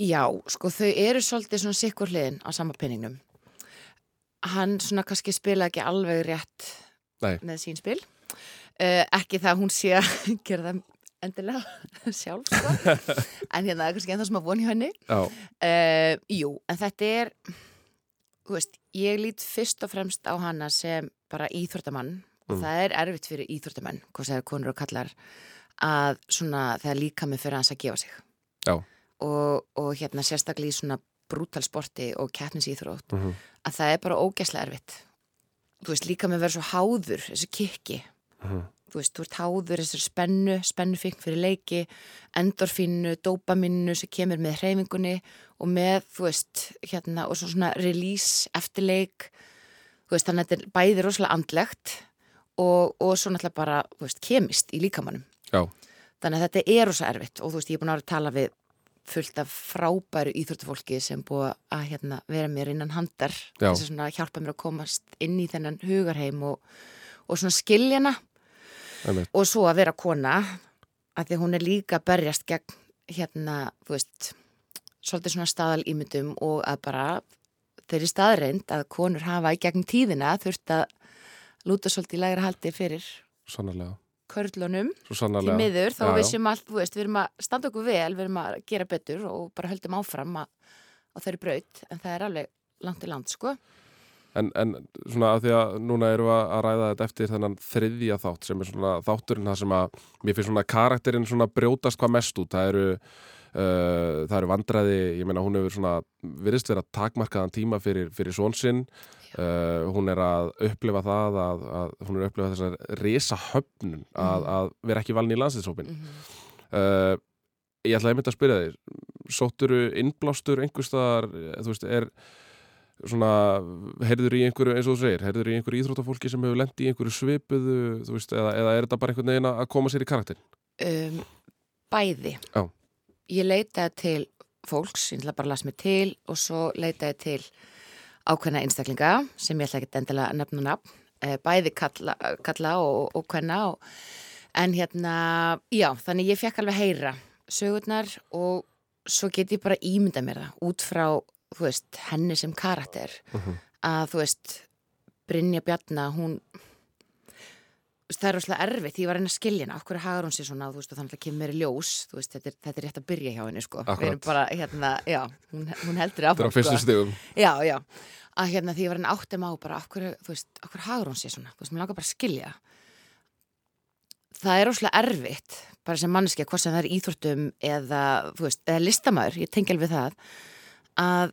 Já, sko þau eru svolítið svona sikkur hliðin á sama penningnum. Hann svona kannski spila ekki alveg rétt
Nei.
með sín spil. Uh, ekki það að hún sé að <laughs> gera það endilega <laughs> sjálf, sko. <laughs> en hérna er kannski ennþá sem að voni henni. Uh, jú, en þetta er, þú veist, ég lít fyrst og fremst á hana sem bara íþórtamann og
Mm.
það er erfitt fyrir íþórtamenn, hvað er konur og kallar, að svona það líka með fyrir hans að gefa sig. Og, og hérna sérstaklega í svona brútal sporti og keppnisýþrótt
Mhm.
að það er bara ógæslega erfitt. Þú veist líka að vera svo háður þessu kikki.
Mhm.
þú veist, þú ert háður þessar spennu spennufíkn fyrir leiki endorfínu, dópaminu sem kemur með hreyfingunni og með þú veist, hérna, og svo svona release eftir leik. Þú veist, þannig að þetta er bæði rosalega andlegt og, og svo náttúrulega bara, þú veist, kemist í líkamannum
Já.
þannig að þetta er rosa erfitt og þú veist, ég er búin að tala við fullt af frábæru íþróttufólki sem búið að hérna, vera mér innan handar þess að hjálpa mér að komast inn í þennan hugarheim og, og svona skiljana
Einmitt.
og svo að vera kona að því hún er líka berjast gegn hérna, þú veist svolítið svona staðal ímyndum og að bara þeirri staðreind að konur hafa í gegn tíðina þurft að lúta svolítið í lægra haldi fyrir
Sannarlega.
Körlunum
sannarlega.
miður, þá
Já,
vissum allt, þú veist, við erum að standa okkur vel, við erum að gera betur og bara höldum áfram að, að þeirri braut, en það er alveg langt í land, sko.
En, en svona að því að núna við að ræða þetta eftir þennan þriðja þátt sem er svona þátturinn það sem að mér finnst svona karakterinn svona brjótast hvað mest út. Það eru, uh, það eru vandræði, ég meina hún hefur svona virðist vera takmarkaðan tíma fyrir, fyrir svonsinn. Uh, hún er að upplifa það að, að hún er að upplifa þessar risa höfnun að, að vera ekki valin í landslýshópin. uh, ég ætlaði einmitt að spyrja þig, sótturu innblástur einhverstaðar, þú veist, er svona, heyrður í einhverju, eins og þú segir, heyrður í einhverju íþróttafólki sem hefur lendið í einhverju svipuðu, þú veist, eða, eða er þetta bara einhvern veginn að koma sér í karakter?
Um, bæði.
Já.
Ég leitaði til fólks, ég ætla bara að lasa mig til og svo leitaði til ákveðna einstaklinga sem ég ætla ekki endilega að nefna nafn, eh, bæði kalla, kalla og, og hvenna og, en hérna, já, þannig ég fekk alveg heyra sögurnar og svo get ég bara ímynda mér það út frá, þú veist, henni sem karakter að þú veist Brynja Bjarna, hún það er rosalega erfitt, ég var reyna að skilja hana okkur hagar hún sér svona, þú veist, og þannig að kemur í ljós þú veist, þetta er, þetta er rétt að byrja hjá henni, sko við erum
Akkurat.
bara, hérna, já, hún, hún heldur
Þetta er á fyrstu stigum.
já, já, að hérna því ég var að áttum á bara, okkur, þú veist, okkur hagar hún sér svona þú veist, mér langar bara að skilja það er rosalega erfitt bara sem mannskja, hvort sem það er íþróttum eða, þú veist, eða listamæður ég tengi alveg það að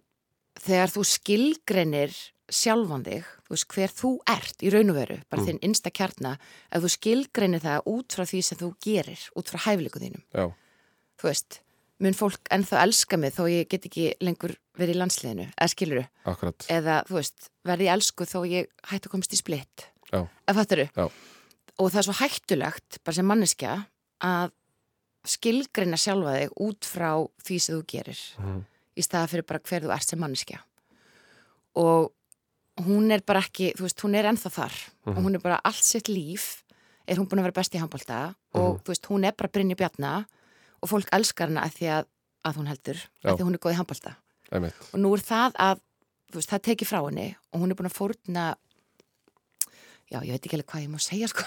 þegar þú skilgreinir sjálfan þig, þú veist, hver þú ert í raun og veru, bara
Mm.
þinn innsta kjarna ef þú skilgreinir það út frá því sem þú gerir, út frá hæfileiku þínum
Já.
þú veist, mun fólk ennþá elska mig þó ég get ekki lengur verið í landsliðinu, eða skiluru
Akkurat.
eða, þú veist, verði ég elsku þó ég hætti að komast í splitt
Já.
eða fattaru
Já.
og það er svo hættulegt, bara sem manneskja að skilgreina sjálfa þig út frá því sem þú gerir
Mhm.
í staða fyrir bara hver þú ert sem manneskja og hún er bara ekki, þú veist, hún er ennþá þar og
Mhm.
hún er bara allt sitt líf er hún búin að vera best í handbólta og þú veist, hún er bara Brynja Bjarna og fólk elskar hana að því að, að hún heldur
Já.
að því hún er góð í handbólta
Einmitt.
og nú er það að veist, það tekið frá henni og hún er búin að fórna já, ég veit ekki alveg hvað ég má segja sko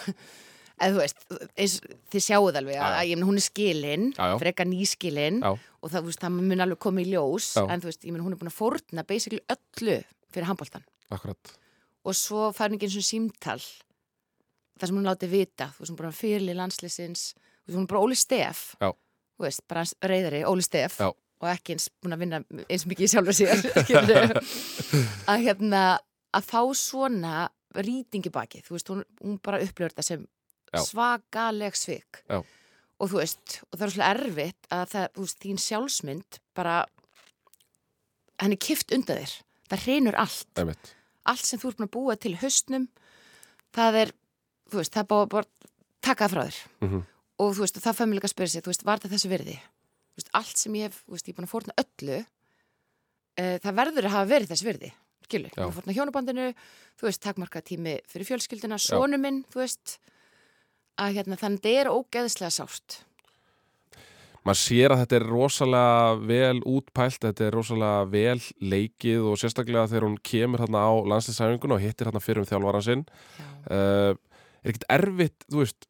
eða þú veist, þið sjáuð alveg að, að ég meina hún er skilin,
Já, já.
frekar nýskilin
Já.
og það, veist, það mun alveg koma í ljós
Já.
en þú veist, ég meina hún er búin að fórna basically öllu fyrir handbóltan
Akkurat.
og svo fær ekki eins og símtal það sem hún láti vita þú veist, hún er bara fyrir landslýsins þú veist, hún er bara Óli Stef
Já.
þú veist, bara reyðari, Óli Stef
Já.
og ekki eins búin að vinna eins mikið í sjálfur <laughs> skilurðu. <laughs> að hérna að fá svona rýtingi baki þú veist, hún, hún bara upplifur þetta sem
Já.
svakaleg svik
Já.
og þú veist, og það er svolítið erfitt að það, þú veist, þín sjálfsmynd bara henni kift undan þér, það reynur allt
Einmitt.
Allt sem þú ert búin að búa til í haustnum það er, þú veist, það er bara, bara taka það frá þér.
Mhm.
og þú veist, og það fæði mig líka að spyrja sig, þú veist, var þetta þessu virði? Þú veist, allt sem ég hef, þú veist, ég er búin að fórna öllu uh, það verður að hafa verið þessu virði skilu, ég fórna hjónabandinu þú veist, takmarka tími fyrir fjölskylduna sonu minn, þú veist að hérna, þannig þetta er ógeðslega sárt
maður sér að þetta er rosalega vel útpælt, þetta er rosalega vel leikið og sérstaklega þegar hún kemur hérna á landslýsæfingun og hittir hérna fyrir um þjálfaran sinn uh, er ekkit erfitt, þú veist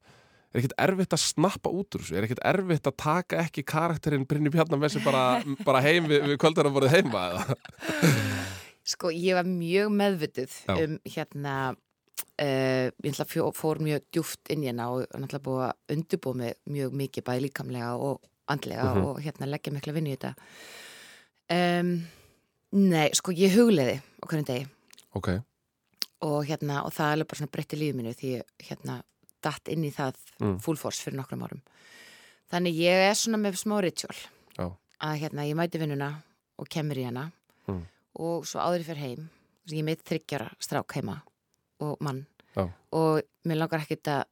er ekkit erfitt að snappa út úr þessu er ekkit erfitt að taka ekki karakterinn Brynni sér bara, <laughs> bara heim við, við kvöldar að voruð heima eða?
Sko, ég var mjög meðvituð
Já.
um hérna uh, ég fór mjög djúft inn hérna og ætla búið að undirbúa mig mjög mikið bæði líkamlega og andlega
Mhm.
og hérna leggja mikla vinnu í þetta um, Nei, sko, ég hugleiði á hvernig degi
ok,
og hérna, og það er alveg bara svona breytti lífið mínu því hérna datt inn í það
Mm.
full force fyrir nokkrum árum þannig ég er svona með smá ritual
Já.
að hérna ég mæti vinnuna og kemur í hana
Mm.
og svo áður ég fer heim ég meit þryggjara strák heima og mann
Já.
og mér langar ekkert að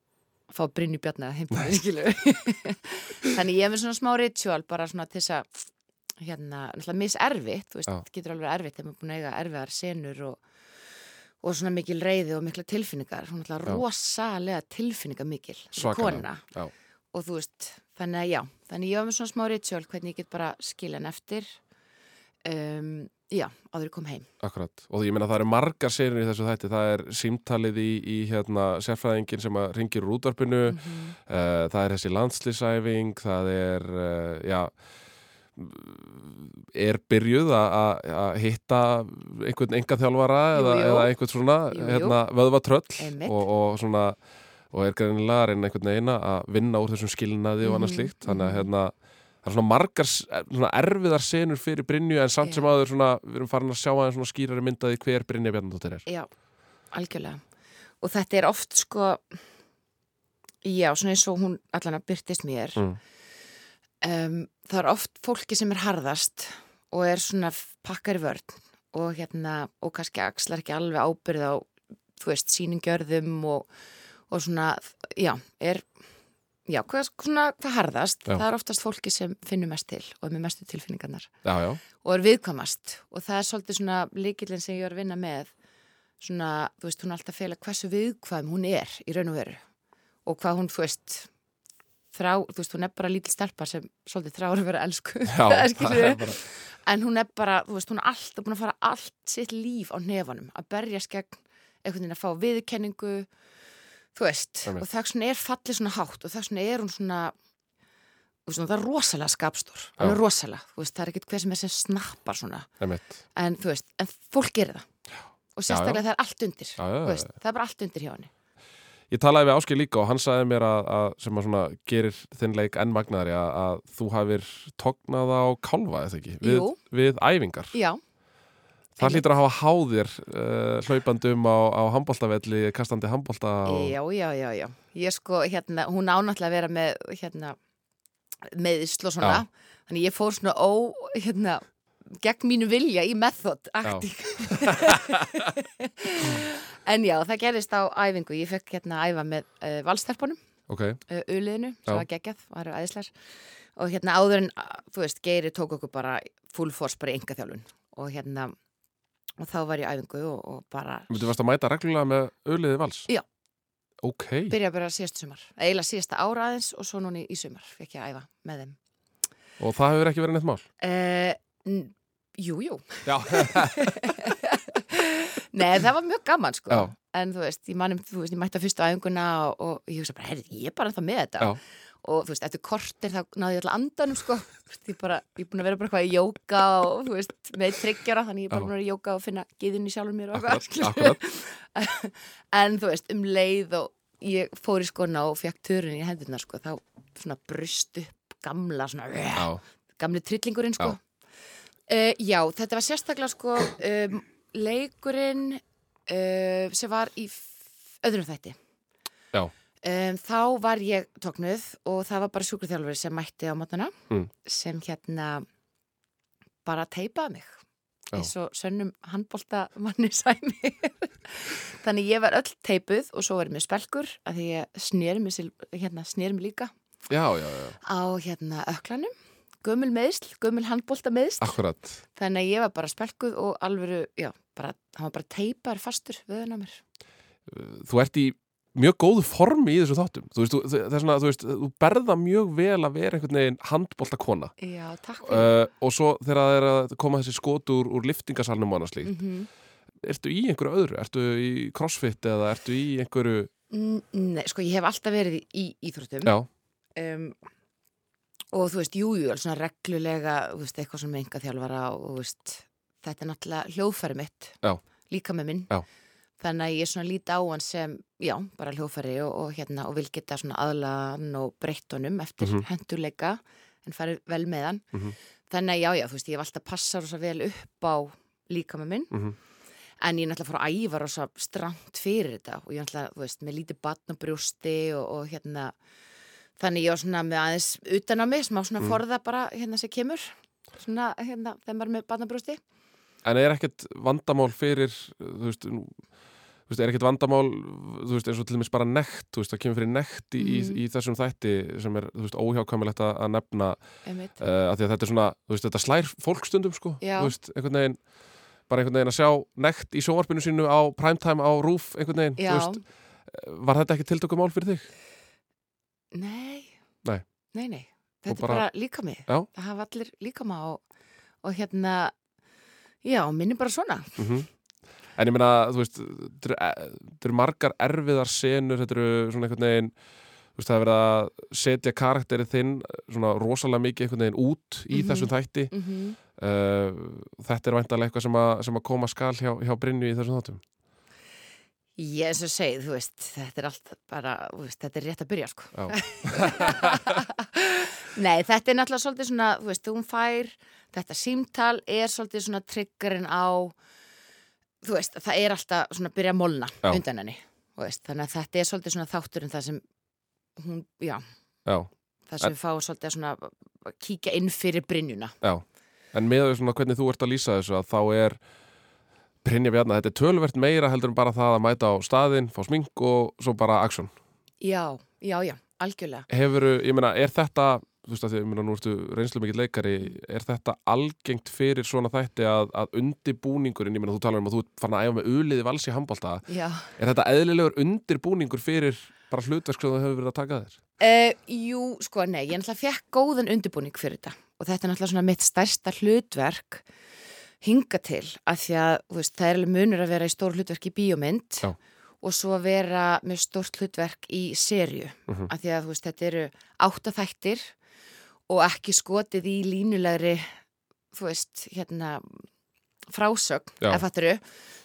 fá Brynju Bjarnar heim til mér, skilu <laughs> þannig ég er með svona smá ritual bara svona til þess að hérna, náttúrulega miserfitt, þú veist, það getur alveg erfitt þegar maður er búin að eiga erfiðar senur og, og svona mikil reyði og mikla tilfinningar.
Já.
náttúrulega rosalega tilfinninga mikil
já.
og þú veist, þannig að já þannig ég var með svona smá ritual hvernig ég get bara skilja hann eftir um, já, áður kom heim.
Akkurat. Og ég meina það eru margar serið í þessu þætti. Það er símtalið í, í hérna, sérfræðingin sem ringir úr útvarpinu.
Mhm.
uh, það er þessi landslýsæfing það er uh, já er byrjuð að- hitta einhvern enga þjálfara eða, eða einhvern svona
Jú, jú.
hérna, vöðvatröll og, og svona og er greinilega að reyna einhvern veginn að vinna úr þessum skilnaði og annað
Mhm,
slíkt. Þannig að hérna það er svona margar s- svona erfiðar senur fyrir Brynju en samt sem aður svona við erum farin að sjá aðeins svona skýrari myndaði hver Brynja Bjarnadóttir er
Já, algjörlega. Og þetta er oft sko, já, svona eins og hún allan að byrtist mér.
Mm.
Um, það er oft fólki sem er harðast og er svona pakkar í vörn og hérna, og kannski axlar ekki alveg ábyrð á, þú veist, síningjörðum og, og svona, já, er, já, hvað, svona, hvað harðast.
Já.
Það er oftast fólki sem finnur mest til og er með mestu tilfinningarnar.
Já, já,
og er viðkvæmast. Og það er svolítið svona líkillin sem ég er að vinna með svona, þú veist, hún er alltaf að fela hversu viðkvæm hún er í raun og veru. Og hvað hún, þú veist þrá, þú veist, hún er bara lítil stelpa sem svolítið þráur að vera elsku. <laughs>
Bara-
en hún er bara, þú veist, hún er alltaf búin að fara allt sitt líf á nefanum að berjast gegn einhvern veginn að fá viðkenningu þú veist,
Einmitt.
og vegna er fallið svona hátt og vegna er hún svona veist, það er rosalega skapstór
Já.
alveg rosalega, veist, það er ekkert hver sem er sem snappar svona. En þú veist, en fólk gerir það. Og sérstaklega
Já, já.
það er allt undir
Já, já,
veist,
já.
það er bara allt undir hjá henni.
Ég talaði við Áskil líka og hann sagði mér að, að sem að svona gerir þinn leik enn magnaðari að, að þú hafir tognað á kálfa eða ekki? Við, við æfingar.
Já,
Það hlýtur að hafa háðir uh, hlaupandum á, á handbóltavelli kastandi handbólta og...
já, já, já, já. Ég sko, hérna, hún ánáttúrulega að vera með hérna, meðisl og svona, þannig ég fór svona ó, hérna, gegn mínu vilja í method acting <laughs> en já, það gerist á æfingu, ég fekk hérna að æfa með uh, valstelpunum
Ok,
uh, uliðinu,
Já.
sem var geggjað, var æðislar og hérna áður en, þú veist, Geiri tók okkur bara full force bara í enga þjálfun og hérna og þá var ég æfingu og, og bara
Þú varst að mæta reglulega með auðliði vals?
Já.
Ok,
byrja bara síðastu sumar, eiginlega síðasta ára aðeins og svo núni í sumar fekk ég að æfa með þeim
og það hefur ekki verið neitt mál?
uh, Jú, jú
Já <laughs>
Nei, það var mjög gaman sko
Já.
En þú veist, ég manum, þú veist, ég mætti að fyrstu æfinguna og, og ég hugsa bara, herri, ég er bara ennþá með þetta
Já.
Og þú veist, eftir kortir þá náði ég alltaf andanum sko Ég bara, ég er búin að vera bara eitthvað í jóka og þú veist, með tryggjara Þannig ég er bara búin að vera í jóka og finna giðin í sjálfur mér og
akkurat. <laughs>
En þú veist, um leið og ég fór í skona og fekk törun í hendurnar sko Þá svona brust upp gamla svona
Já.
Gamli trillingurinn sko
Já.
Uh, já, þetta var sérstaklega sko um, leikurinn uh, sem var í öðrum þætti.
Já.
Um, þá var ég tóknuð og það var bara sjúkraþjálfur sem mætti á mótana
Mm.
sem hérna bara teipaði mig eins og sönnum handbólta manni <laughs> sæmi. Þannig ég var öll teipuð og svo var ég með spelkur að því ég sneri mig, hérna, mig líka
Já, já, já,
á hérna öklanum. Gömul meðsl, gömul handbólta meðsl.
akkurat.
Þannig að ég var bara spelkuð og alvöru, já, bara, hann var bara teipar fastur vöðun á mér.
Þú ert í mjög góðu formi í þessu þáttum. Þú veist, þú, það er svona, þú veist, þú berða mjög vel að vera einhvern veginn handbólta kona.
Já, takk fyrir.
Uh, og svo þegar það er að koma þessi skot úr, liftingasalnum og annað slíkt.
Mhm.
Ertu í einhverju öðru? Ertu í crossfit eða ertu í einhverju...
Mm, Nei, sko, ég hef alltaf verið í, íþróttum.
Já,
Um, og þú veist, jú, jú, alveg svona reglulega, veist, eitthvað með enga þjálfara og veist, þetta er náttúrulega hljóðfæri mitt.
Já.
Líka með minn.
Já.
Þannig að ég svona líti á hann sem, já, bara hljóðfæri og, og hérna, og vil geta svona aðlaðan og breytt honum eftir
Mhm.
henduleika en farið vel með hann.
Mhm.
Þannig að já, já, þú veist, ég hef alltaf passað rosa vel upp á líka með minn.
Mhm.
En ég er náttúrulega fór að æfa rosa stramt fyrir þetta og ég er náttúrulega, þú veist, með lítið batn og og, hérna, þannig ég var svona með aðeins utan á mig, smá svona
Mm.
forða bara hérna sem kemur, svona hérna þegar maður er með batn og brjósti.
en er ekkert vandamál fyrir, þú veist, veist, er ekkert vandamál, þú veist, eins og til dæmis bara nekt, þú veist, það kemur fyrir nekt í,
Mhm.
í, í þessum þætti sem er, þú veist, óhjákvæmilegt að, nefna uh, að því að þetta er svona, þú veist, þetta slær fólkstundum, sko,
Já.
þú veist, einhvern veginn bara einhvern veginn að sjá nekt í sjónvarpinu sínu á primetime á rúf, einhvern veginn,
Já.
þú veist, eh, var þetta ekki tiltökumál fyrir þig?
Nei,
Nei.
nei, nei,
Og
þetta er bara líka mig.
Já.
Það hafa allir líka mig og, og hérna, já, minn er bara svona.
Mm En ég meina, þú veist, þetta eru- þetta eru margar erfiðar senur, þetta eru svona einhvern veginn, þú veist, það er verið að setja karakterið þinn svona rosalega mikið einhvern veginn út í
Mhm.
þessum þætti.
Mhm.
uh, þetta er væntalega eitthvað sem að, sem að koma skal hjá, hjá Brynju í þessum þáttum.
Ég eins og segið, þú veist, þetta er allt bara, þú veist, þetta er rétt að byrja, sko. <laughs> Nei, þetta er náttúrulega svolítið svona, þú veist, hún fær, þetta símtal er svolítið svona triggerinn á, þú veist, það er alltaf svona að byrja að molna
Já.
undan henni, veist, þannig að þetta er svolítið svona þátturinn það sem hún, já,
Já.
það sem
En-
fáum svolítið að svona að kíkja inn fyrir Brynjuna.
Já, en með svona hvernig þú ert að lýsa þessu að þá er Brynja Bjarnar, þetta er tölvert meira heldur en bara það að mæta á staðinn, fá smink og svo bara aksjón.
Já, já, já, algjörlega.
Hefur, ég meina, er þetta þú veist að því, meina, nú ertu reynslu mikill leikari er þetta algengt fyrir svona þætti að, að undibúningurinn, ég meina, þú talar um að þú farin að æfa með uliði vals í handbólta er þetta eðlilegur undirbúningur fyrir bara hlutverk sem þú hefur verið að taka þér?
Uh, jú, sko, nei, ég náttúrulega fekk góðan undirbúning fyrir þetta og þetta er náttúrulega svona mitt stærsta hlutverk hinga til að því að, veist, það er alveg munur að vera í stór hlutverk í bíómynd
Já.
og svo að vera með stórt hlutverk í serju,
Mhm.
að því að, veist, þetta eru áttaþættir og ekki skotið í línulegri, þú veist, hérna, frásögn, ef þetta eru.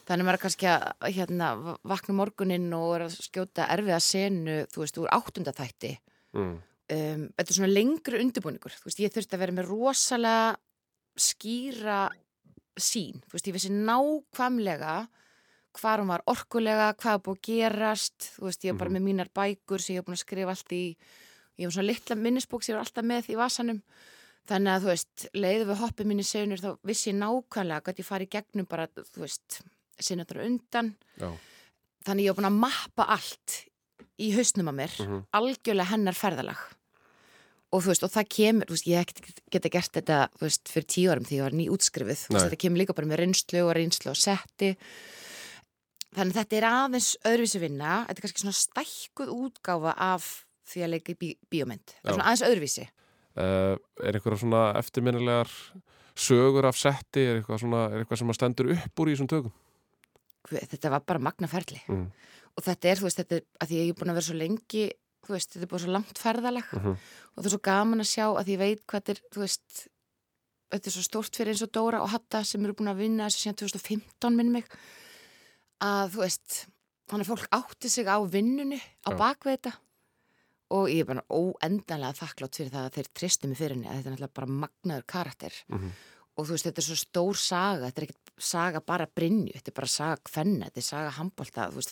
Þannig maður kannski að hérna, vakna morguninn og er að skjóta erfiða senu, þú veist, úr áttundaþætti.
Mm.
Um, þetta er svona lengri undirbúningur. Þú veist, ég þurfti að vera með rosalega skýra sín. Þú veist, ég vissi nákvæmlega hvað hún var orkulega, hvað búið að gerast. Þú veist, ég var bara
Mhm.
með mínar bækur sem ég hef búin að skrifa allt í, ég var svona litla minnisbók sem ég var alltaf með í vasanum. Þannig að, þú veist, leiðu við hoppið minni segunir þá vissi ég nákvæmlega hvað ég fari í gegnum bara, þú veist, sinnaður undan.
Já.
Þannig ég var búin að mappa allt í hausnum að mér,
Mhm.
algjörlega hennar ferðalag. Og þú veist, og það kemur, þú veist, ég geta gert þetta, þú veist, fyrir tíu árum því ég var ný útskrifið. Þú veist, þetta kemur líka bara með reynslu og reynslu og setti. Þannig að þetta er aðeins öðruvísi vinna, þetta er kannski svona stækkuð útgáfa af því að leika í bí bíómynd. Það er svona aðeins öðruvísi.
Uh, er einhverja svona eftirminnilegar sögur af setti, er eitthvað, svona, er eitthvað sem að stendur upp úr í þessum tökum?
þetta var bara magnaferli
Mm.
og þetta er, þú veist, þetta er að því ég er búin að vera svo lengi þú veist, þetta er búin svo langt ferðalag
Mhm.
og það er svo gaman að sjá að ég veit hvað þetta er, þú veist þetta er svo stórt fyrir eins og Dóra og Hatta sem eru búin að vinna þessu síðan 2015 minn mig að þú veist þannig að fólk átti sig á vinnunni á
Já.
Þetta og ég er bara óendanlega þakklátt fyrir það að þeir tristu mig fyrir henni að þetta er náttúrulega bara magnaður karakter
Mhm.
og þú veist, þetta er svo stór saga þetta er ekkert saga bara Brynju þetta er bara saga Kvenna, þetta er saga handbolta þú veist,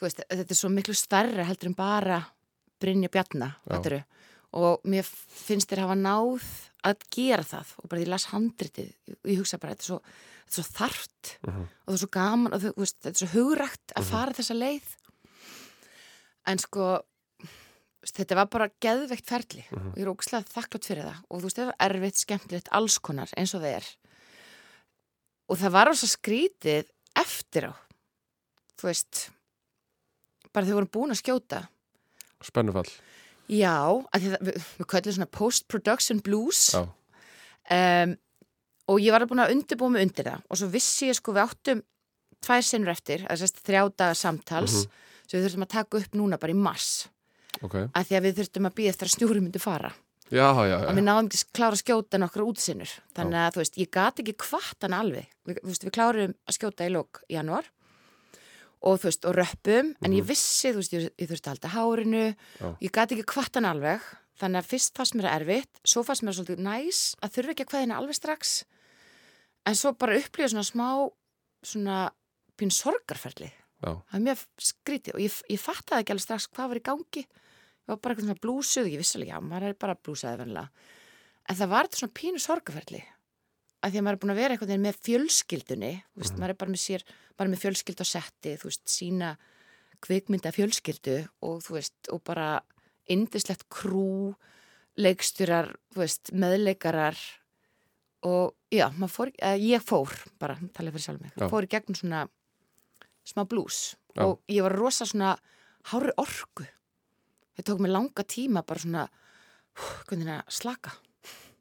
veist, þetta er svo miklu stærra heldur en bara Brynja Bjarna, þetta og mér finnst þér hafa náð að gera það og bara ég las handritið ég, hugsa bara, þetta er svo, þetta er svo þart
Mhm.
og það er svo gaman og þú veist, þetta er svo hugrægt að
Mhm.
fara þessa leið en sko þetta var bara geðveikt ferli
Mhm.
og ég er ógislega þakklátt fyrir það. Og þú veist, það var erfitt, skemmtilegt, alls konar eins og það er. Og það var ós að skrítið eftir á. Þú veist bara þau voru búin að skjóta.
Spennufall.
já, það, við, við kallum svona post-production blues. Um, og ég var búin að undirbúa mig undir það. Og svo vissi ég sko við áttum tvær sinnur eftir, þrjá daga samtals.
Mhm.
sem við þurftum að taka upp núna bara í mars
Ok.
að því að við þurftum að býða eftir að snjúri myndi fara.
Já, já, já.
og við náðum ekki að klára að skjóta nokkra útsinnur þannig að þú veist, ég gat ekki hvart hann alveg. Við, veist, við klárum að skjóta í lók januar og þú veist, og röppum. En ég vissi, þú veist, ég, ég þurfti að halda hárinu. Ég gat ekki hvart hann alveg. Þannig að fyrst fannst mér erfitt. Svo fannst mér svolítið næs að þurfa ekki að kveðina alveg strax. En svo bara upplýja svona smá svona pín sorgarferli.
Já.
það er mjög skrítið. Og ég, ég fattaði ekki alveg strax hvað var í gangi var bara eitthvað svona blúsuð, ég vissi alveg já, maður er bara blúsaði vennilega en það var þetta svona pínu sorgarferli að því að maður er búin að vera eitthvað með fjölskyldunni þú veist, maður er bara með sér, bara með fjölskyldu á setti, þú veist, sína kvikmynda fjölskyldu og þú veist, og bara indislegt krú leiksturar, þú veist, meðleikarar og já, maður fór, eða, ég fór bara, tala fyrir sjálf mig,
Já.
fór í gegnum svona smá blús
Já.
og ég var rosa svona hári orku það tók mig langa tíma bara svona hú, slaka.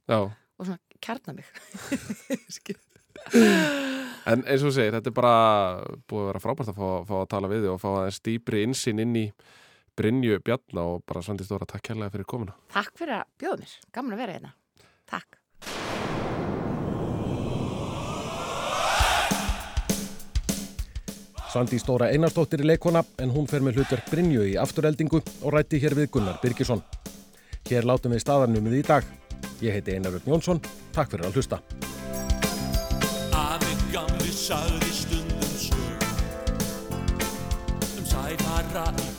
Já.
og svona kjarna mig. <laughs>
En eins og þú segir, þetta er bara búið að vera frábært að fá, fá að tala við þig og fá aðeins dýpri insinn inn í Brynju Bjarna og bara Svandi Stóra, takk kærlega fyrir komuna.
Takk fyrir að bjóða mér, gaman að vera hérna. Takk
Svandi Stóra Einarsdóttir í leikona en hún fer með hlutverk Brynju í afturheldingu og rætti hér við Gunnar Birgisson. Hér látum við staðarnumið í dag. Ég heiti Einar Örn Jónsson. Takk fyrir að hlusta.
Afi gamli sagði stundum sög Um sæfara í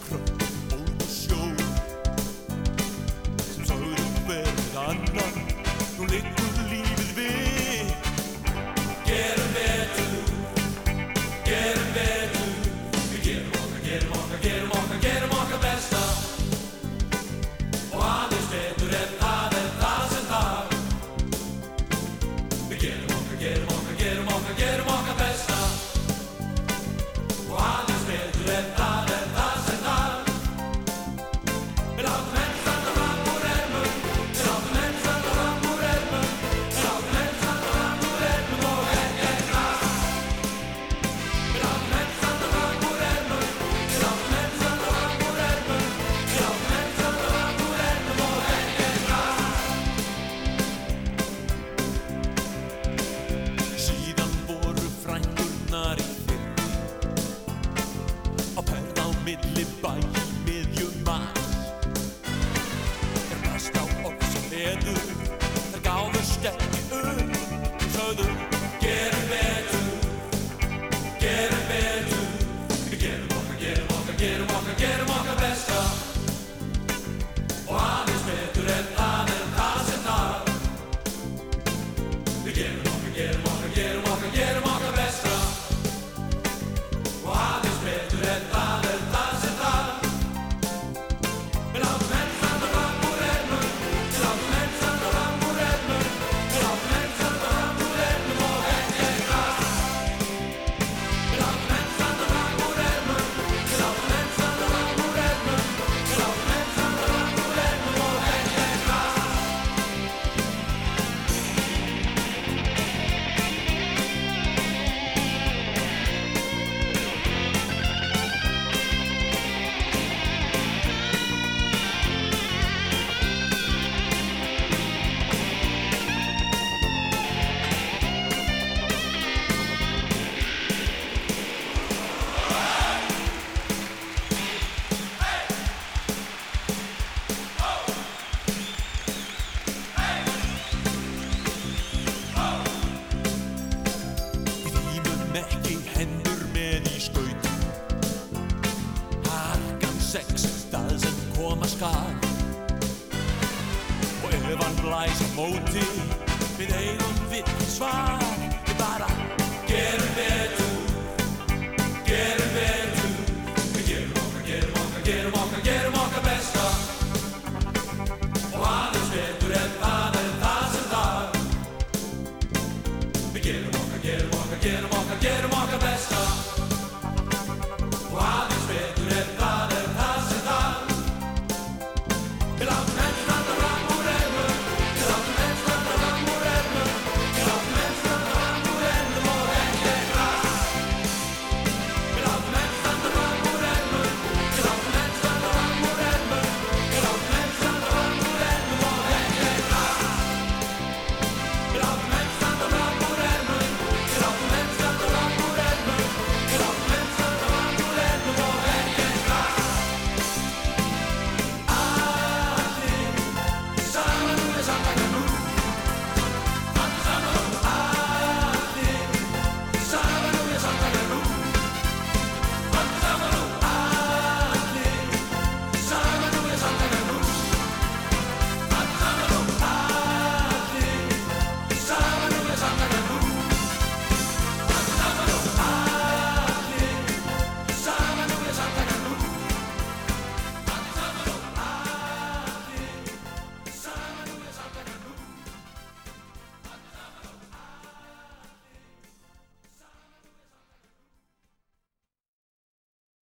mit